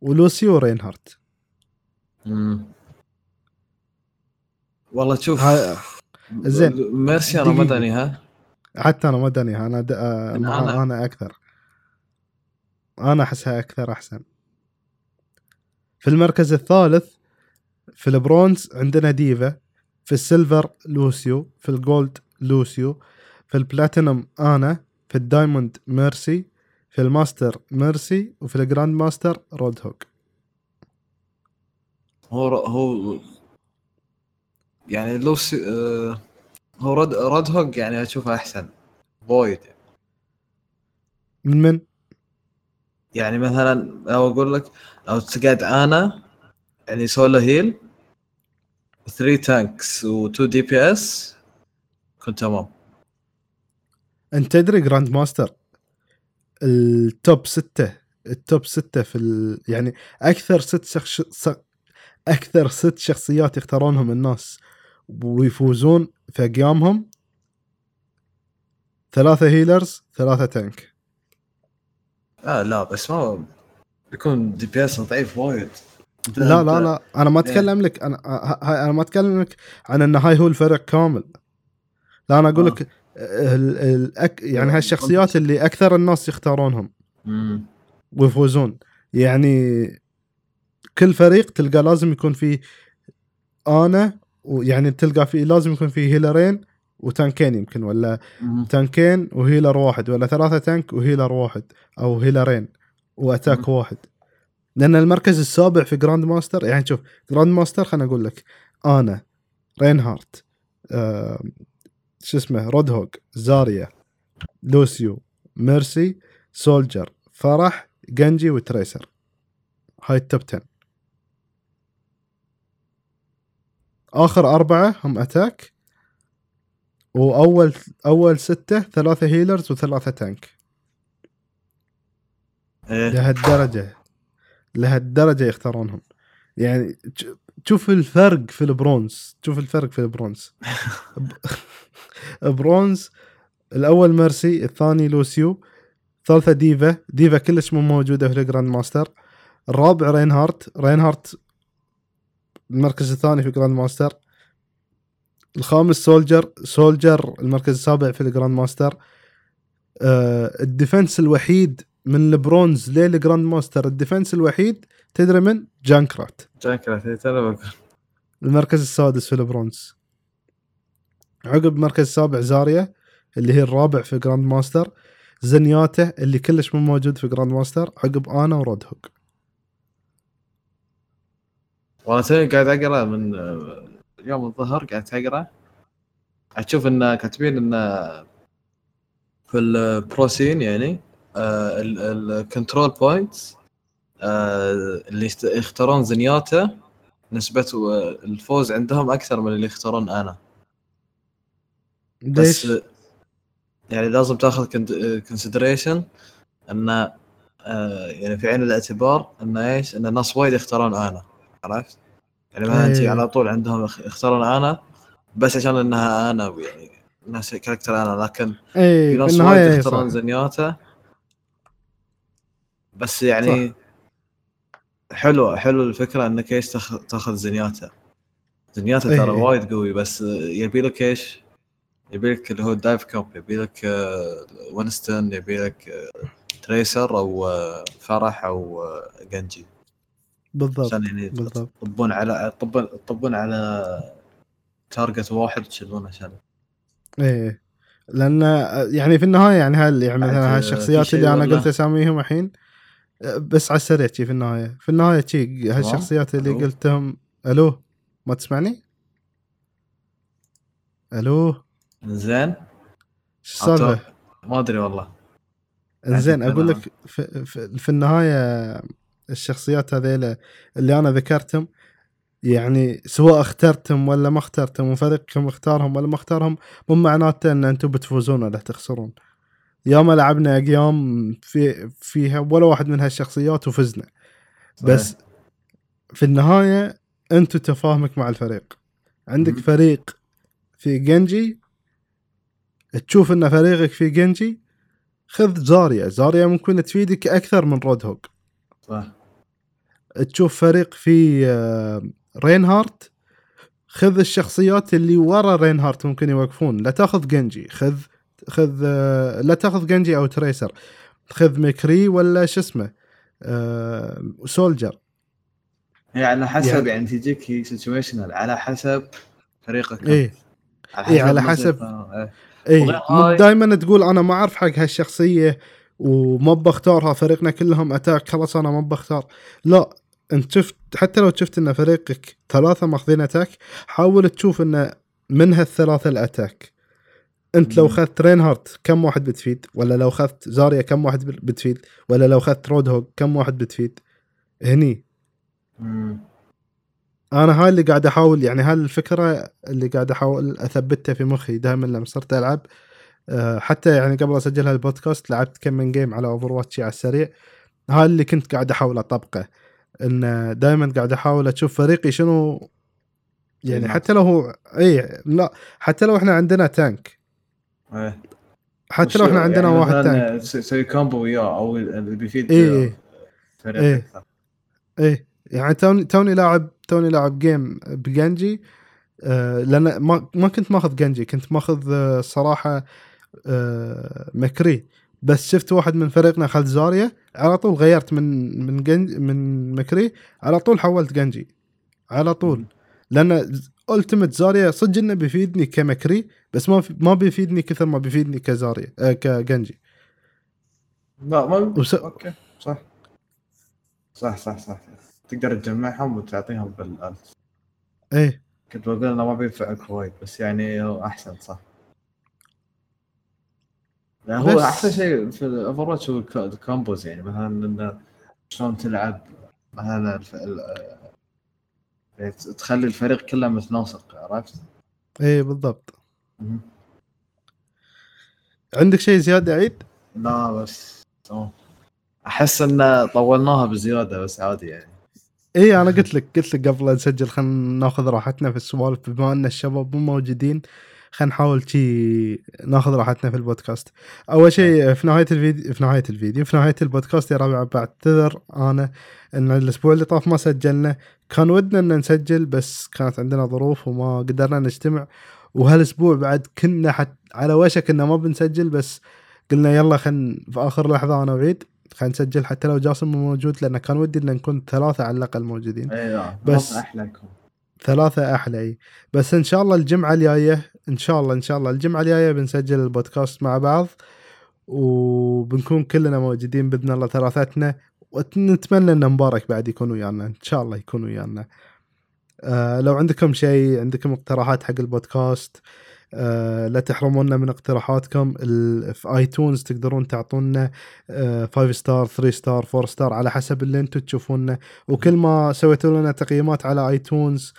ولوسيو ورينهارت مم. والله تشوف هاي- زين. ميرسي أنا ما دقيقة. داني ها حتى أنا ما داني أنا د... آه، أنا. أنا أكثر أنا أحسها أكثر أحسن في المركز الثالث في البرونز عندنا ديفا في السيلفر لوسيو في الجولد لوسيو في البلاتينوم أنا في الدايموند ميرسي في الماستر ميرسي وفي الجراند ماستر رود هوك. هو هو يعني لو س... آه، هو رود رود هوج يعني أشوفه أحسن. وايد من من؟ يعني مثلا لو أقول لك لو تقعد أنا يعني solo heal 3 tanks و2 DPS كنت تمام. أنت تدري grand master ال top ستة. ال top ستة في ال... يعني أكثر ست شخص أكثر ست شخصيات يختارونهم الناس ويفوزون في اقيامهم ثلاثة healers ثلاثة tank آه لا بس ما يكون DPS ضعيف وايد. لا لا لا أنا ما. أتكلم لك أنا هاي أنا ما أتكلم لك عن إن هاي هو الفرق كامل لا أنا أقول آه. لك ال... ال... أك... يعني هالشخصيات اللي أكثر الناس يختارونهم مم. ويفوزون يعني كل فريق تلقى لازم يكون فيه أنا ويعني تلقى فيه لازم يكون فيه هيلرين وتانكين يمكن ولا مم. تانكين و healer واحد ولا ثلاثة tank و healer واحد أو هيلرين و attack واحد لأن المركز السابع في grand master يعني شوف grand master خليني أقول لك أنا رينهارت آه شو اسمه رود هوج زاريا لوسيو ميرسي سولجر فرح جنجي وتريسر هاي ال top 10 آخر أربعة هم attack وأول أول ستة ثلاثة healers وثلاثة tank إيه. لهالدرجة. لهالدرجة يختارونهم. يعني ش- شوف الفرق في البرونز شوف الفرق في البرونز. برونز الأول ميرسي الثاني لوسيو ثالثه ديفا. ديفا كلش مو موجودة في ال grand master. الرابع رينهارت. رينهارت المركز الثاني في ال grand master. الخامس سولجر. سولجر المركز السابع في ال grand master. آه ال defense الوحيد من ال bronze لل grand master ال defense الوحيد تدري من؟ جانكرات جانكرات بقول المركز السادس في البرونز عقب المركز السابع زاريا اللي هي الرابع في grand master زنياته اللي كلش مو موجود في grand master عقب آنا ورود هوج. والله توني قاعد أقرأ من آه، يوم الظهر قاعد أقرأ. أشوف إن كاتبين إن في ال pro scene يعني. ال control points اللي يست- يختارون زنياته نسبة آه، الفوز عندهم أكثر من اللي يختارون أنا بس؟ يعني لازم تاخذ consideration إن آه، يعني في عين الاعتبار إن إيش؟ إن الناس وايد يختارون أنا عرفت؟ يعني مثلا انت أي. على طول عندهم يخ- يختارون أنا بس عشان إنها أنا يعني ناس character أنا لكن اي في في ناس وايد يختارون صح. بس يعني حلو حلو الفكرة انك إيش تاخذ زنياته إيه. ترى وايد قوي بس يبي لك إيش؟ يبي لك اللي هو ال dive comp يبي لك آه، وينستون يبي لك آه، تريسر أو آه، فرح أو جنجي بالضبط عشان يعني بالضبط. تطبون على تطبون على target واحد تشيلونه عشان إيه لأن يعني في النهاية يعني هل يعني مثلا هالشخصيات اللي أنا؟ قلت أساميهم الحين بس على السريع في النهاية. في النهاية شي هالشخصيات اللي ألو؟ قلتهم. ألو؟ ما تسمعني؟ ألو؟ زين؟ شو السالفه؟ ما أدري والله. زين أقول لك في, في, في النهاية الشخصيات هذيلا اللي أنا ذكرتهم يعني سواء اخترتم ولا ما اخترتم وفريقكم اختارهم ولا ما اختارهم مو معناته إن أنتم بتفوزون ولا تخسرون. ياما لعبنا أيام في فيها ولا واحد من هالشخصيات وفزنا. بس في النهاية أنتم تفاهمك مع الفريق. عندك. فريق في جنجي تشوف إن فريقك في جنجي خذ زاريا. زاريا ممكن تفيدك أكثر من رود هوك. صح. تشوف فريق في آه، رينهارت خذ الشخصيات اللي ورا رينهارت ممكن يوقفون. لا تاخذ جنجي خذ خذ آه، لا تأخذ جنجي أو تريسر خذ ميكري ولا شو اسمه آه، سولجر هي على حسب يعني- يعني, تجيك situational على حسب فريقك إيه. إيه، على مثلاً- حسب- إيه. اي مو دائما تقول أنا ما أعرف حق هالشخصية وما بختارها فريقنا كلهم attack خلاص أنا ما بختار. لا انت شفت حتى لو شفت إن فريقك ثلاثة ماخذين attack حاول تشوف إن من هالثلاثة ال attack. انت لو. اخذت رينهارت كم واحد بتفيد؟ ولا لو اخذت زاريا كم واحد بتفيد؟ ولا لو اخذت رود هوج كم واحد بتفيد؟ هني. مم. أنا هاي اللي قاعد احاول يعني هاي الفكرة اللي قاعد احاول اثبتها في مخي دائما لما صرت ألعب. أه، حتى يعني قبل أسجل هالبودكاست لعبت كم من game على Overwatch على السريع. هاي اللي كنت قاعد احاول أطبقه. إن دائما قاعد احاول أشوف فريقي شنو يعني. حتى لو هو اي لا حتى لو إحنا عندنا tank إيه. حتى لو إحنا عندنا يعني واحد tank تسوي combo وياه أو اللي بيفيد إيه، إيه. فريق إيه. أكثر. إيه يعني توني توني لاعب توني لاعب game بجنجي آه لأن ما ما كنت ماخذ جنجي كنت ماخذ آه صراحة آه مكري بس شفت واحد من فريقنا اخذ زاريا على طول غيرت من من جنج من مكري على طول حولت جنجي على طول لأن ultimate زاريا صدق إنه بيفيدني كمكري بس ما ما بيفيدني كثر ما بيفيدني كزاريا آه كجنجي. لا ما وس- أوكي صح. صح صح صح. تقدر تجمعهم وتعطيهم بال ult إيه. كنت بقول إنه ما بينفعك وايد بس يعني هو أحسن صح. يعني هو بس- أحسن شيء في الاوفر هو الك- ال combos يعني مثلا إنه شلون تلعب مثلا تخلي الفريق كله متناسق عرفت؟ إيه بالضبط. مهم. عندك شيء زيادة عيد؟ لا بس تمام أحس إن طولناها بزيادة بس عادي يعني. اي أنا قلت لك قلت لك قبل نسجل خلينا ناخذ راحتنا في السوالف بما إن الشباب مو موجودين. خلينا نحاول شي ناخذ راحتنا في البودكاست. أول شيء في نهاية الفيديو في نهاية الفيديو في نهاية البودكاست يا ربع بعتذر أنا إن الأسبوع اللي طاف ما سجلنا. كان ودنا إن نسجل بس كانت عندنا ظروف وما قدرنا نجتمع. وهالأسبوع بعد كنا حت على وشك إنه ما بنسجل بس قلنا يلا خلينا في آخر لحظة أنا وعيد خلينا نسجل حتى لو جاسم مو موجود لأن كان ودي إن نكون ثلاثة على الأقل موجودين. اي لا بس- بس احلىكم ثلاثة أحلى. بس إن شاء الله الجمعة الجاية إن شاء الله إن شاء الله الجمعة الجاية بنسجل البودكاست مع بعض وبنكون كلنا موجودين بإذن الله ثلاثتنا ونتمنى أن مبارك بعد يكون ويانا إن شاء الله يكون ويانا آه لو عندكم شيء عندكم اقتراحات حق البودكاست آه لا تحرمونا من اقتراحاتكم. في iTunes تقدرون تعطونا 5 star 3 star 4 star على حسب اللي أنتم تشوفونه وكل ما سويتوا لنا تقييمات على iTunes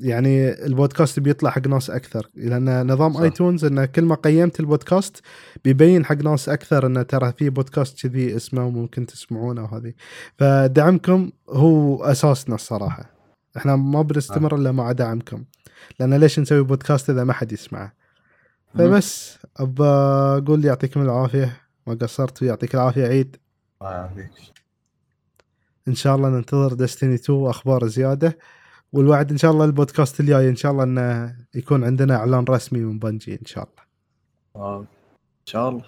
يعني البودكاست بيطلع حق ناس أكثر. لأن نظام صح. iTunes انه كل ما قيمت البودكاست بيبين حق ناس أكثر انه ترى في بودكاست كذي اسمه وممكن تسمعونه وهذه فدعمكم هو أساسنا الصراحة. إحنا ما بنستمر إلا مع دعمكم. لأن ليش نسوي بودكاست إذا ما حد يسمعه؟ فبس ابى أقول يعطيكم العافية. ما قصرت ويعطيك العافية عيد. الله يعافيك. إن شاء الله ننتظر ديستني 2 أخبار زيادة. والوعد إن شاء الله البودكاست الجاي إن شاء الله إنه يكون عندنا إعلان رسمي من بنجي إن شاء الله. آه، إن شاء الله.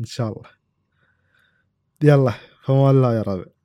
إن شاء الله. يلا فما الله يا ربع